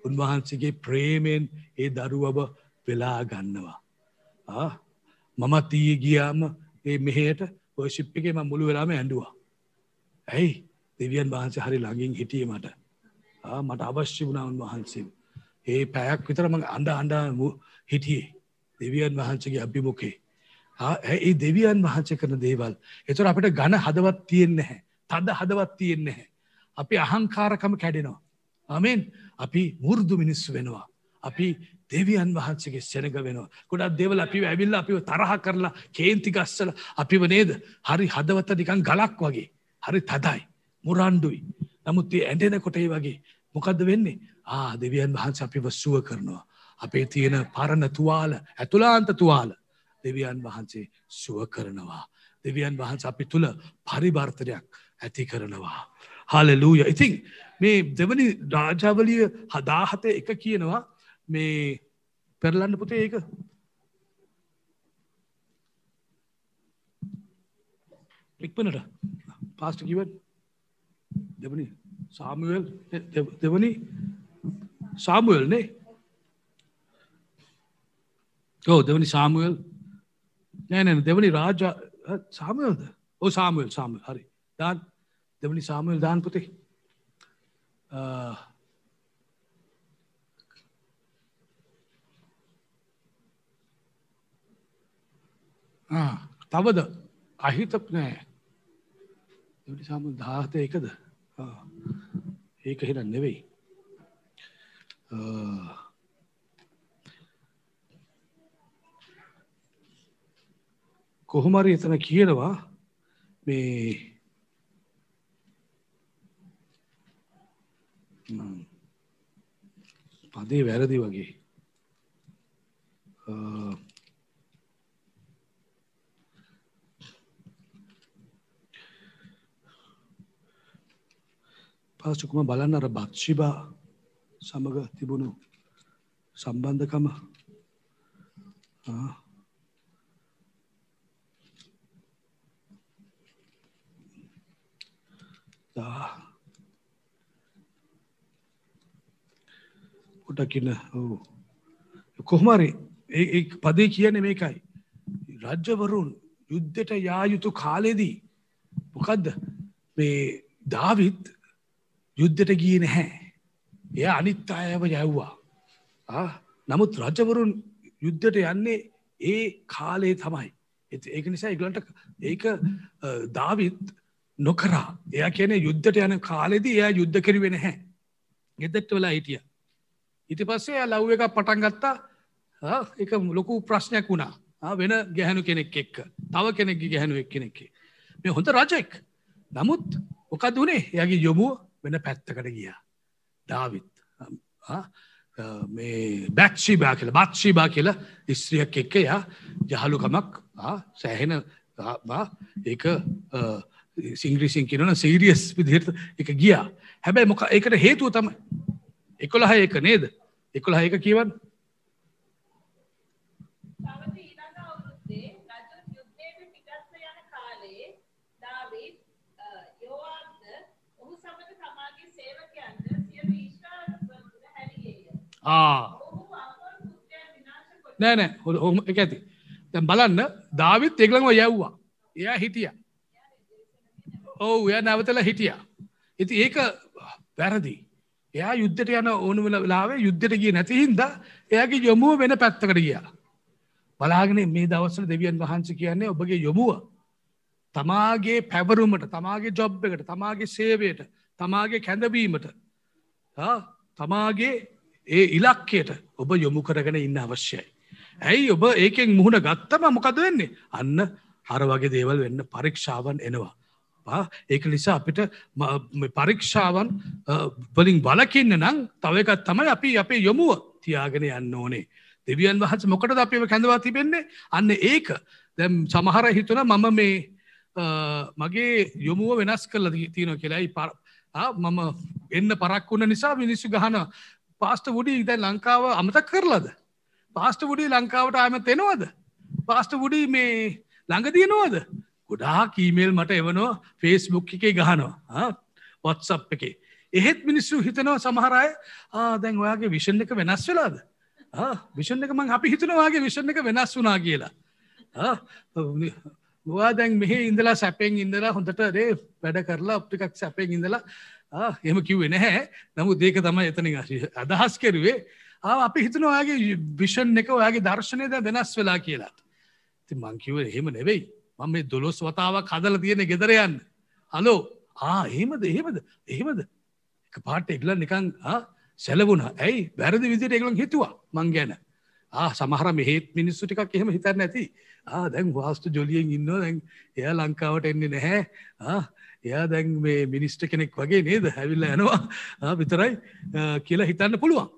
උන්වහන්සේගේ ප්‍රේමෙන් ඒ දරුවව වෙලා ගන්නවා. මමත් ඊය ගියාම ඒ මෙහයට ඔය ශිප්පිගේ ම මුළු වෙලාම ඇඩුවා. ඇයි දෙවියන් වහන්සේ හරි ළඟින් හිටිය මට මට අවශ්‍ය වුණා උන්වහන්සේ. ඒ පැයක් විතරම අඳ අඩා හිටියේ දෙවියන් වහන්සගේ අභිමුකේ. ඒ දෙවියන් වහන්සේ කරන දේවල්. එතුර අපිට ගණ හදවත් තියෙන්නේ හැ. තද හදවත් තියෙන්නේ හැ. අපි අහංකාරකම කැඩෙනවා. අමෙන් අපි මුර්දු මිනිස්සු වෙනවා. අපි දෙවියන් වහන්සේගේ සෙනග වෙනවා. ගොඩක් දෙවල අපි ඇවිල්ල අපිව තරහ කරලා කේන්ති ගස්සල අපිව නේද හරි හදවත නිකන් ගලක් වගේ. හරි තදයි. මුරන්ඩුයි. නමුත් ඒ ඇඩෙන කොටේ වගේ මොකක්ද වෙන්නේ ආ දෙවියන් වහන්ස අපිව සුව කරනවා. අපේ තියෙන පරණ තුවාල ඇතුලාන්ත තුවාල දෙවියන් වහන්සේ සුව කරනවා. දෙවියන් වහන්ස අපි තුළ පරිවර්තනයක් ඇති කරනවා. හාලලූය ඉතින් මේ දෙවනි රාජාවලිය හදාහතේ එක කියනවා මේ පෙරලන්න පුතේ ඒක. ඉක්පනට පාස්ට කිව දෙවනි සාමුවල් දෙවනි සාමුවල් නේ? ඕ දෙවනි සාමුවල්. නෑනැන දෙවනි රාජා සාමයල්ද ඕ සාමුවල් සාමුවල්. හරි. දාන් දෙවනි සාමුවල් දාන් පුතේ. තවද අහිතක් නෑ එට සාම දාහත එකද ඒක හෙන නෙවෙයි කොහොමරි එතන කියනවා මේ පදේ වැරදි වගේ. පාසුකුම බලන්න අර බක්ෂිබා සමග තිබුණු සම්බන්ධකම පොටකින්න ඔවු කොහමරි ඒ පදේ කියන මේකයි රජ්‍යවරුන් යුද්ධට යායුතු කාලෙදී මොකදද මේ දාවිත් යුද්ධට ගිය නැහැ. එය අනිත් අයව යැව්වා. නමුත් රජවරුන් යුද්ධට යන්නේ ඒ කාලේ තමයි. ඒක නිසා ඉගලන්ට ඒක දාවිත් නොකරා එය කියන යුද්ධට යන කාලෙදී එයා යුද්ධ කරිවෙන හැ. ගෙදෙක්ට වෙලා හිටිය. ඉති පස්සේ ලව් එක පටන් ගත්තා. එක ලොකු ප්‍රශ්නයක් වුණා. වෙන ගැහැනු කෙනෙක් එක්ක. තව කෙනෙක් ගැහැනු එක් කෙනෙක්කේ. මේ හොඳ රජෙක්. නමුත් මොකද වනේ? එයාගේ යොමුව වෙන පැත්තකට ගිය. දාවිත් මේ බැක්ෂීබා කියල බක්ෂීබා කියල ස්ත්‍රියක් එක්ක යා ජහලුකමක් සෑහෙන ඒක සිංග්‍රීසින් කියනන සීරියස් විදිහට එක ගියා. හැබැයි මොක ඒකට හේතුව තමයි. එකොළහ ඒක නේද? එකොළහ ඒක කියවන්න. නෑ නෑ. හොම එක ඇති. දැ බලන්න ධාවිත් එගලම යැව්වා. එයා හිටිය. ඔවු එය නැවතල හිටිය. ඉති ඒක වැරදි එයා යුද්ධට යන ඕනුවල වෙලාවේ යුද්ධට ගිය නැතිහින්ද එයාගේ යොමුව වෙන පැත්තකට ගියා බලාගෙන මේ දවස්සල දෙවියන් වහන්ස කියන්නේ ඔබගේ යොමුව තමාගේ පැවරුමට තමාගේ ජොබ් එකට තමාගේ සේවයට තමාගේ කැඳවීමට තමාගේ ඒ ඉලක්කයට ඔබ යොමු කරගෙන ඉන්න අවශ්‍යයි. ඇයි ඔබ ඒකෙන් මුහුණ ගත්තම මොකද වෙන්නේ අන්න හර වගේ දේවල් වෙන්න පරීක්ෂාවන් එනවා. ඒක නිසා අපිට පරීක්ෂාවන් වලින් බලකින්න නම් තවකත් තමයි අපි අපේ යොමුව තියාගෙන යන්න ඕනේ. දෙවියන් වහස මොකට අපිව කැඳවා තිබෙන්නේ අන්න ඒක දැම් සමහර හිතුන මම මේ මගේ යොමුව වෙනස් කරල තියන කියලායි මම එන්න පරක් වුණ නිසා මිනිස්සු ගහන පාස්ට වුඩි ඉද ලංකාව අමතක් කරලද. පාස්ට වුඩි ලංකාවට ආම තෙනවද. පාස්ට වුඩි මේ ළඟදියනවද. ගොඩා කීමේල් මට එවනවා ෆේස්බුක් එකේ ගහනවා වොත්සප් එකේ. එහෙත් මිනිස්සු හිතනවා සමහරය දැන් ඔයාගේ විෂන් එක වෙනස් වෙලාද. විෂන් එක මං අපි හිතනවාගේ විෂන් එක වෙනස් වුනා කියලා. වා දැන් මෙහ ඉඳලා සැපෙන් ඉඳලා හොඳට දේ වැඩ කරලා අප්ටිකක් සැපෙන් ඉඳලා එම කිව්වෙ නැහැ නමු දේක තමයි එතනින් අදහස් කෙරුවේ අපි හිතන ඔයාගේ විෂන් එක ඔයාගේ දර්ශනයද වෙනස් වෙලා කියලා. ති මංකිව එහෙම නෙවෙයි මම මේ දොළොස් වතාවක් හදල තියෙන ගෙදරයන්න. හලෝ ආ එහෙමද එහෙමද එහෙමද එක පාට එක්ල නිකං සැලවුණ ඇයි වැරදි විදිට එක්ලන් හිතුවා මං ගැන. සමහර මෙහෙත් මිනිස්සු ටිකක් එහෙම හිතන්න ඇති දැන් වාස්තු ජොලියෙන් ඉන්න දැන් එය ලංකාවට එන්නේ නැහැ එයා දැන් මේ මිනිස්ට කෙනෙක් වගේ නේද හැවිල්ල යනවා විතරයි කියලා හිතන්න පුළුවන්.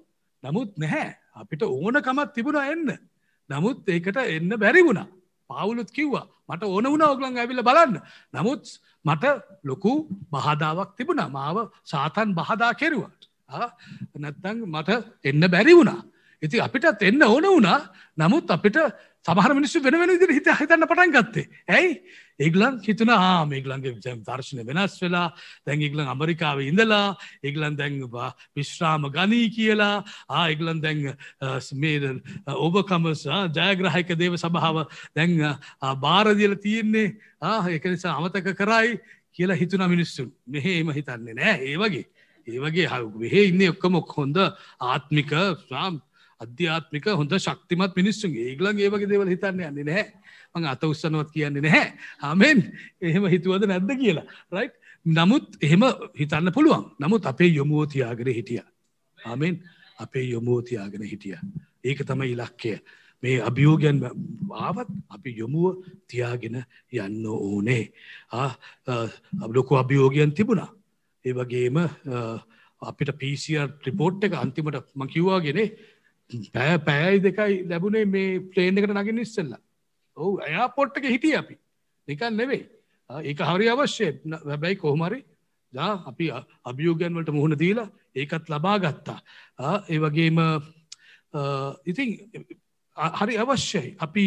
නමුත් නැහැ අපිට ඕනකමත් තිබුණා එන්න. නමුත් ඒකට එන්න බැරි වුණා. පවුලුත් කිව්වා මට ඕන වුණ ඔගලන් ඇවිල බලන්න. නමුත් මට ලොකු බහදාවක් තිබුණා මාව සාතන් බහදා කෙරුවට. නැත්තං මට එන්න බැරි වුණා. ඉති අපිටත් එන්න ඕන වුණා නමුත් අපිට සමහර මිනිස්සු වෙන වෙන විදිහට හිත හිතන්න පටන් ගත්තේ. ඇයි? ඒගලන් හිතන ආ මේගලන්ගේ දර්ශන වෙනස් වෙලා දැන් ඒගලන් ඇමරිකාවේ ඉඳලා ඒගලන් දැන් විශ්‍රාම ගනී කියලා ආ ඒගලන් දැන් මේ ඔබකමස් ජයග්‍රහයික දේව සභාව දැන් බාරදියල තියෙන්නේ ආ එක නිසා අමතක කරයි කියලා හිතුන මිනිස්සුන් මෙහෙම හිතන්නේ නෑ ඒ වගේ ඒ වගේ මෙහෙ ඉන්න ඔක්කම හොඳ ආත්මික අධ්‍යාත්මික හොඳ ශක්තිමත් මිනිස්සුන්ගේ. ඒගලන් ඒ වගේ දේවල් හිතන්න යන්නේ නැහැ. මං අත උත්සනවත් කියන්නේ නැහැ. ආමෙන්. එහෙම හිතුවද නැද්ද කියලා. රයි් නමුත් එහෙම හිතන්න පුළුවන්. නමුත් අපේ යොමුවෝ තියාගෙන හිටිය. ආමෙන්. අපේ යොමුවෝ තියාගෙන හිටිය. ඒක තමයි ඉලක්කය. මේ අභියෝගයන් ආවත් අපි යොමුව තියාගෙන යන්න ඕනේ. ලොකු අභියෝගයන් තිබුණා. ඒ වගේම අපිට පිසිර් රිපෝට් එක අන්තිමට මකිව්වාගෙනේ පෑ පෑයි දෙකයි ලැබුණේ මේ ප්ලේන් එකට නගින් ඉස්සෙල්ලා. ඔවු එයා පොට්ටක හිටිය අපි. නිකන් නෙවෙයි. ඒක හරි අවශ්‍යය. වැබැයි කොහොමරි ජා අපි අභියෝගයන් වලට මුහුණ දීලා ඒකත් ලබා ගත්තා. ඒ වගේම ඉතින් හරි අවශ්‍යයි. අපි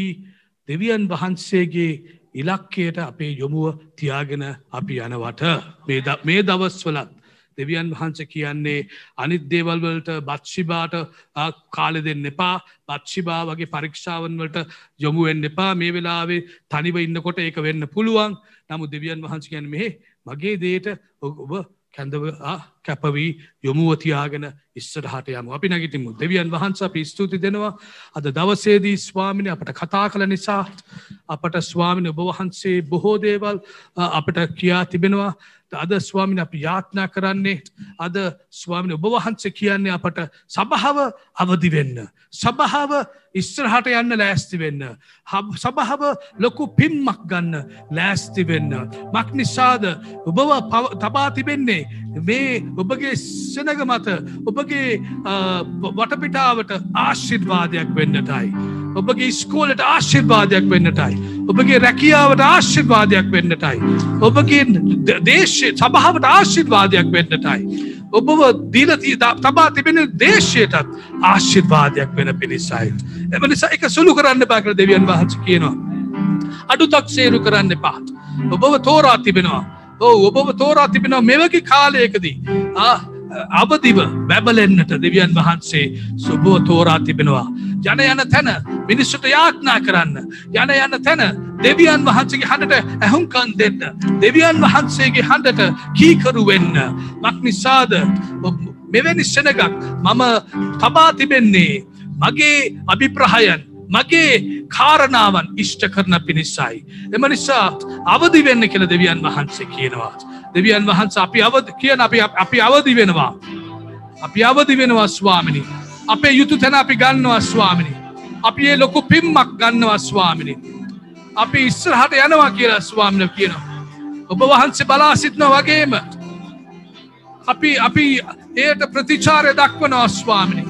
දෙවියන් වහන්සේගේ ඉලක්කයට අපේ යොමුව තියාගෙන අපි යනවට. මේ දවස්වලත් දෙවියන් වහන්ස කියන්නේ අනිත් දේවල්වලට බත්ෂිබාට කාලෙ දෙන්න එපා. බත්ෂිබා වගේ පරීක්ෂාවන් වලට යොමුුවෙන් එපා. මේ වෙලාවේ තනිව ඉන්නකොට ඒක වෙන්න පුළුවන්. නමු දෙවියන් වහන්ස කියන්න මෙහෙ මගේ දේට ඔබ කැඳව කැපවී යොමුවතියාගෙන ඉස්සරහට යම අපි නැගිටිමු දෙවියන් වහන්ස අපි ස්තුති දෙනවා අද දවසේදී ස්වාමිනි අපට කතා කළ නිසා අපට ස්වාමින ඔබ වහන්සේ බොහෝ දේවල් අපට කියා තිබෙනවා අද ස්වාමින අපි යාත්නා කරන්නේ අද ස්වාමින ඔබ වහන්සේ කියන්නේ අපට සභාව අවදිවෙන්න. සභාව ඉස්ත්‍රහට යන්න ලෑස්ති වෙන්න. සභාව ලොකු පිම්මක් ගන්න ලෑස්ති වෙන්න. මක් නිසාද ඔබව තබා තිබෙන්නේ මේ ඔබගේ සෙනග මත ඔබගේ වටපිටාවට ආශිර්වාදයක් වෙන්නටයි. ඔබගේ ස්කෝලට ආශිර්වාදයක් වෙන්නටයි. ඔබගේ රැකියාවට ආශිර්වාදයක් වෙන්නටයි. ඔබගේ දේශය සභාවට ආශිර්වාදයක් වෙන්නටයි. ඔබව දීලතිී තබා තිබෙන දේශයටත් ආශිර්වාදයක් වෙන පිණිසයි. එම නිසා එක සුළු කරන්න බාකර දෙවියන් වහන්ස කියනවා. අඩු තක්සේරු කරන්න පාත්. ඔබව තෝරා තිබෙනවා. ඕ ඔබව තෝරා තිබෙනවා මෙවගේ කාලයකදී. අවදිව බැබලෙන්න්නට දෙවියන් වහන්සේ සුබෝ තෝරා තිබෙනවා. යන යන තැන මිනිස්සුට යාඥා කරන්න. යන යන තැන දෙවියන් වහන්සේගේ හඬට ඇහුම්කන් දෙන්න. දෙවියන් වහන්සේගේ හඬට කීකරු වෙන්න. මක් නිසාද මෙවැනි සෙනගක් මම තබා තිබෙන්නේ මගේ අභිප්‍රහයන් මගේ කාරණාවන් ඉෂ්ට කරන පිණිසයි. එම නිසා අවදි වෙන්න කියල දෙවියන් වහන්සේ කියනවා. දෙවියන් වහන්ස අපි අවද කියන අපි අපි අවදි වෙනවා. අපි අවදි වෙනවා ස්වාමිනි. අපේ යුතු තැන අපි ගන්නවා ස්වාමිනි. අපි ඒ ලොකු පිම්මක් ගන්නවා ස්වාමිනි. අපි ඉස්සරහට යනවා කියලා ස්වාමින කියනවා. ඔබ වහන්සේ බලා සිත්න වගේම අපි අපි ඒයට ප්‍රතිචාරය දක්වනවා ස්වාමිනි.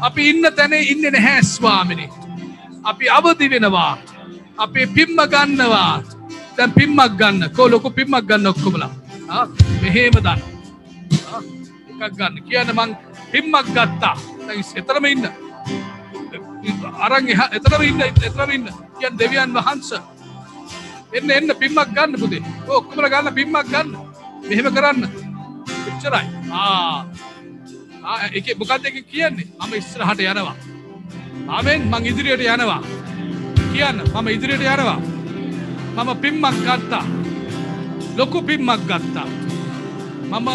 අපි ඉන්න තැනේ ඉන්න නැහැ ස්වාමිනි. අපි අවදි වෙනවා. අපේ පිම්ම ගන්නවා. දැන් පිම්මක් ගන්න. කෝ ලොකු පිම්මක් ගන්න ඔක්කොමලා. මෙහෙම දන්න. එකක් ගන්න. කියන්න මං පිම්මක් ගත්තා. එතරම ඉන්න. අරන් එතරම ඉන්න එතරම ඉන්න. කියන් දෙවියන් වහන්ස. එන්න එන්න පිම්මක් ගන්න පුදේ ඔක්කොමල ගන්න පිම්මක් ගන්න. මෙහෙම කරන්න. එච්චරයි. එක මොකක්ද එක කියන්නේ? මම ඉස්සරහට යනවා. ආමෙන් මං ඉදිරියට යනවා. කියන්න. මම ඉදිරියට යනවා. මම පිම්මක් ගත්තා. ලොකු පිම්මක් ගත්තා. මම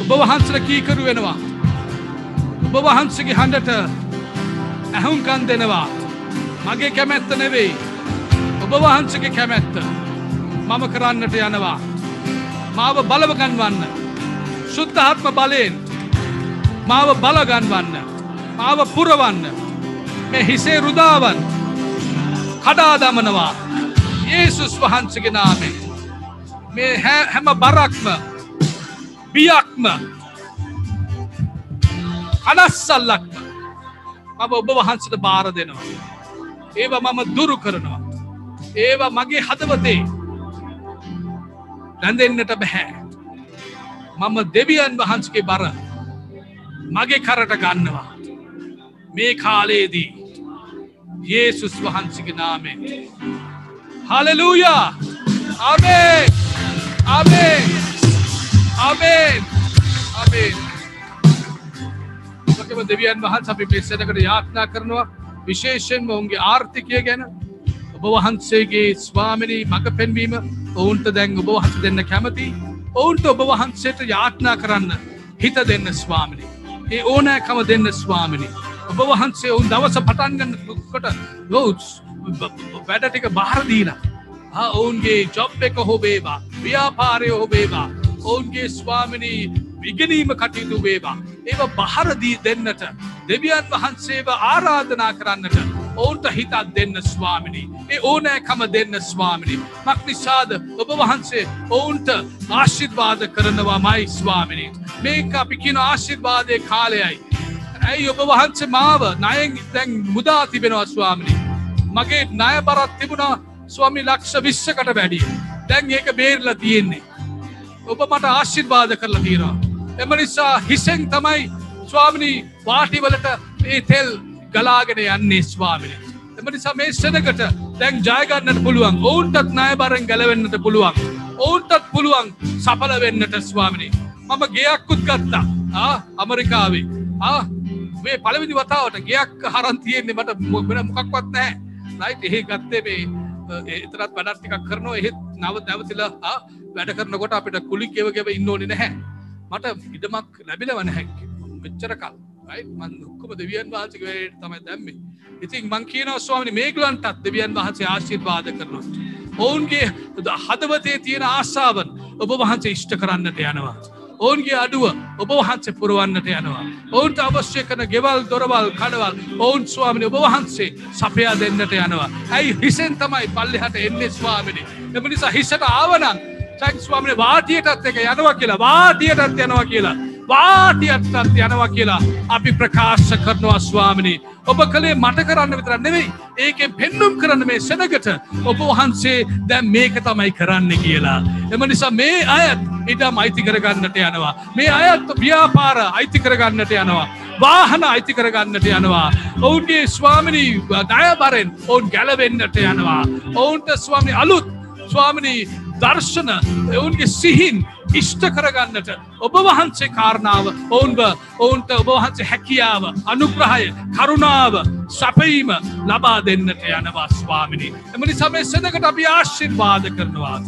ඔබ වහන්සල කීකරු වෙනවා. ඔබ වහන්සගේ හඬට ඇහුම්කන් දෙනවා. මගේ කැමැත්ත නෙවෙයි. ඔබ වහන්සගේ කැමැත්ත. මම කරන්නට යනවා. මාව බලවගන්වන්න. ශුද්ධාත්ම බලයෙන් මාව බලගන්වන්න. මාව පුරවන්න. මේ හිසේ රුදාවන් කඩාදමනවා ඒසුස් වහන්සගේ නාමෙන් මේ හැ- හැම බරක්ම බියක්ම අනස්සල්ලක්ම මම ඔබ වහන්සට බාර දෙනවා. ඒවා මම දුරු කරනවා. ඒවා මගේ හදවතේ රැඳෙන්න්නට බැහැ. මම දෙවියන් වහන්සගේ බර මගේ කරට ගන්නවා. මේ කාලයේදී යේසුස් වහන්සගේ නාමෙන්. හලලූයා අමේ අමේ අමේ අමේ මකම දෙවියන් වහන්ස අපි පෙස්සනකට යාත්නා කරනවා. විශේෂෙන්ම ඔවුන්ගේ ආර්ථිකය ගැන. ඔබ වහන්සේගේ ස්වාමිනී මඟ පෙන්වීම ඔවුන්ට දැන් ඔබ වහස දෙන්න කැමති. ඔවුන්ට ඔබ වහන්සේට යාත්නා කරන්න හිත දෙන්න ස්වාමිනි. ඒ ඕනෑකම දෙන්න ස්වාමිනි. ඔබ වහන්සේ ඔවුන් දවස පටන්ගන්න කොට වැඩටික බාරදීලා. ඔවුන්ගේ ජොබ් එක හොබේවා ව්‍යාපාරය හොබේවා ඔවුන්ගේ ස්වාමිනී විගනීම කටයුතු වේවා. ඒව බහරදී දෙන්නට දෙවියන් වහන්සේව ආරාධනා කරන්නට ඔවුන්ට හිතත් දෙන්න ස්වාමිනි. ඒ ඕනෑකම දෙන්න ස්වාමිනි. මක් නිසාද ඔබ වහන්සේ ඔවුන්ට ආශිර්වාද කරනවා මයි ස්වාමිනි. මේක අපි කියන ආශිර්වාදය කාලයයි. ඇයි ඔබ වහන්සේ මාව නයෙන් දැන් මුදා තිබෙනවා ස්වාමිනි. මගේ ණය බරත් තිබුණා ස්වාමි ලක්ෂ විශ්ෂකට වැඩිය. දැන් ඒක බේරල තියෙන්නේ. ඔබ මට ආශිර්වාද කරලා තියෙනවා. එම නිසා හිසෙන් තමයි ස්වාමිනී වාටිවලට ඒ තෙල් ගලාගෙන යන්නේ ස්වාමිනි. එම නිසා මේ සෙනකට දැන් ජයගන්නට පුළුවන් ඔවුන්ටත් නායබරෙන් ගැලවෙන්නට පුළුවන්. ඔවුන්ටත් පුළුවන් සඵල වෙන්නට ස්වාමිනි. මම ගේයක්කුත් ගත්තා අමරිකාවේ මේ පළවිදි වතාවට ගයක් හරන්තියෙන්නේ මට මොබෙන මොකක්වත් නෑ ලයිට එහෙ ගත්තේ මේ එතරත් වැඩට්ටිකක් කරනවා. එහෙත් නව නැවතිලා වැඩ කරනකොට අපිට කුලි කෙවගෙව ඉන්න ඕනි නැහැ. මට ඉඩමක් ලැබිලව නැහැ. මෙච්චර කල්. මන් ඔක්කොම දෙවියන් වහන්සේ වැඩට තමයි දැම්මේ. ඉතින් මං කියන ස්වාමනි මේගලන්ටත් දෙවියන් වහන්සේ ආශිර්වාද කරනවා. ඔවුන්ගේ හදවතේ තියෙන ආසාාවන් ඔබ වහන්සේ ඉෂ්ට කරන්නට යනවා. ඔවුන්ගේ අඩුව ඔබ වහන්සේ පුරුවන්නට යනවා. ඔවුන්ට අවශ්‍ය කන ගෙවල් දොරවල් කඩවල් ඔවුන් ස්වාමිනි ඔබ වහන්සේ සපයා දෙන්නට යනවා. ඇයි හිසෙන් තමයි පල්ලෙහට එන්නේ ස්වාමිනි. එම නිසා හිසට ආවනන් සැක් ස්වාමිනි වාටියටත් එක යනවා කියලා වාටියටත් යනවා කියලා. වාටියටත් යනවා කියලා අපි ප්‍රකාශ කරනවා ස්වාමිනි. ඔබ කළේ මට කරන්න විතර නෙවෙයි ඒකෙන් පෙන්නුම් කරන්න මේ සෙනගට ඔබ වහන්සේ දැම් මේක තමයි කරන්න කියලා. එම නිසා මේ අයත් ඉඩම් අයිති කරගන්නට යනවා. මේ අයත් ව්‍යාපාර අයිති කරගන්නට යනවා. වාහන අයිති කරගන්නට යනවා. ඔවුන්ගේ ස්වාමිනී දයබරෙන් ඔවුන් ගැලවෙන්නට යනවා. ඔවුන්ට ස්වාමි අලුත් ස්වාමිනී දර්ශන ඔවුන්ගේ සිහින් ඉෂ්ට කරගන්නට ඔබ වහන්සේ කාරණාව ඔවුන්ව ඔවුන්ට ඔබ වහන්සේ හැකියාව අනුග්‍රහය කරුණාව සපීම ලබා දෙන්නට යනවා ස්වාමිනි. එමනි සමේ සදකට අපි ආශිර්වාද කරනවා.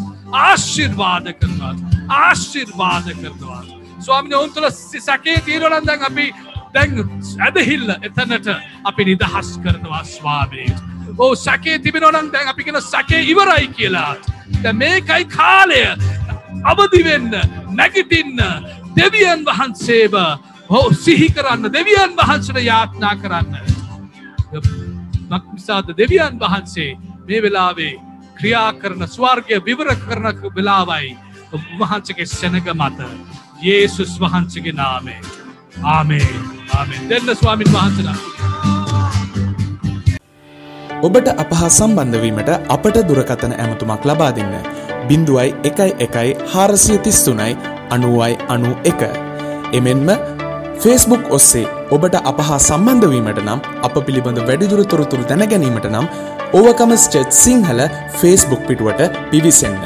ආශිර්වාද කරනවා. ආශිර්වාද කරනවා. ස්වාමිනි ඔවුන් තුළ සැකේ තීරලන් දැන් අපි දැන් ඇදහිල්ල එතනට අපි නිදහස් කරනවා ස්වාමී. ඕ සැකේ තිබෙනොනන් දැන් අපි කෙන සැකේ ඉවරයි කියලා. මේකයි කාලය අවදිවෙන්න නැගිටින්න දෙවියන් වහන්සේව හෝ සිහි කරන්න දෙවියන් වහන්සට යාත්නා කරන්න. මක්නිසාද දෙවියන් වහන්සේ මේ වෙලාවේ ක්‍රියා කරන ස්වර්ගය විවර කරන වෙලාවයි වහන්සගේ සැනග මත යේසුස් වහන්සගේ නාමේ ආමේ ආමේ දෙන්න ස්වාමින් වහන්සලා. ඔබට අපහා සම්බන්ධවීමට අපට දුරකතන ඇමතුමක් ලබා දෙන්න. බිඳුවයි එකයි එකයි හාරසිය තිස්තුනයි අනුවයි අනු එක. එමෙන්ම ෆේස්බුක් ඔස්සේ ඔබට අපහා සම්බන්ධවීමට නම් අප පිළිබඳ වැඩිදුර තොරතුරු දැනගැනීමට නම් ඕවකම ස්ටේට් සිංහල ෆේස්බුක් පිටුවට පිවිසන්න.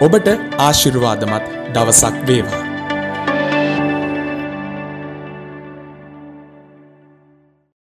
ඔබට ආශිර්වාදමත් දවසක් වේවා.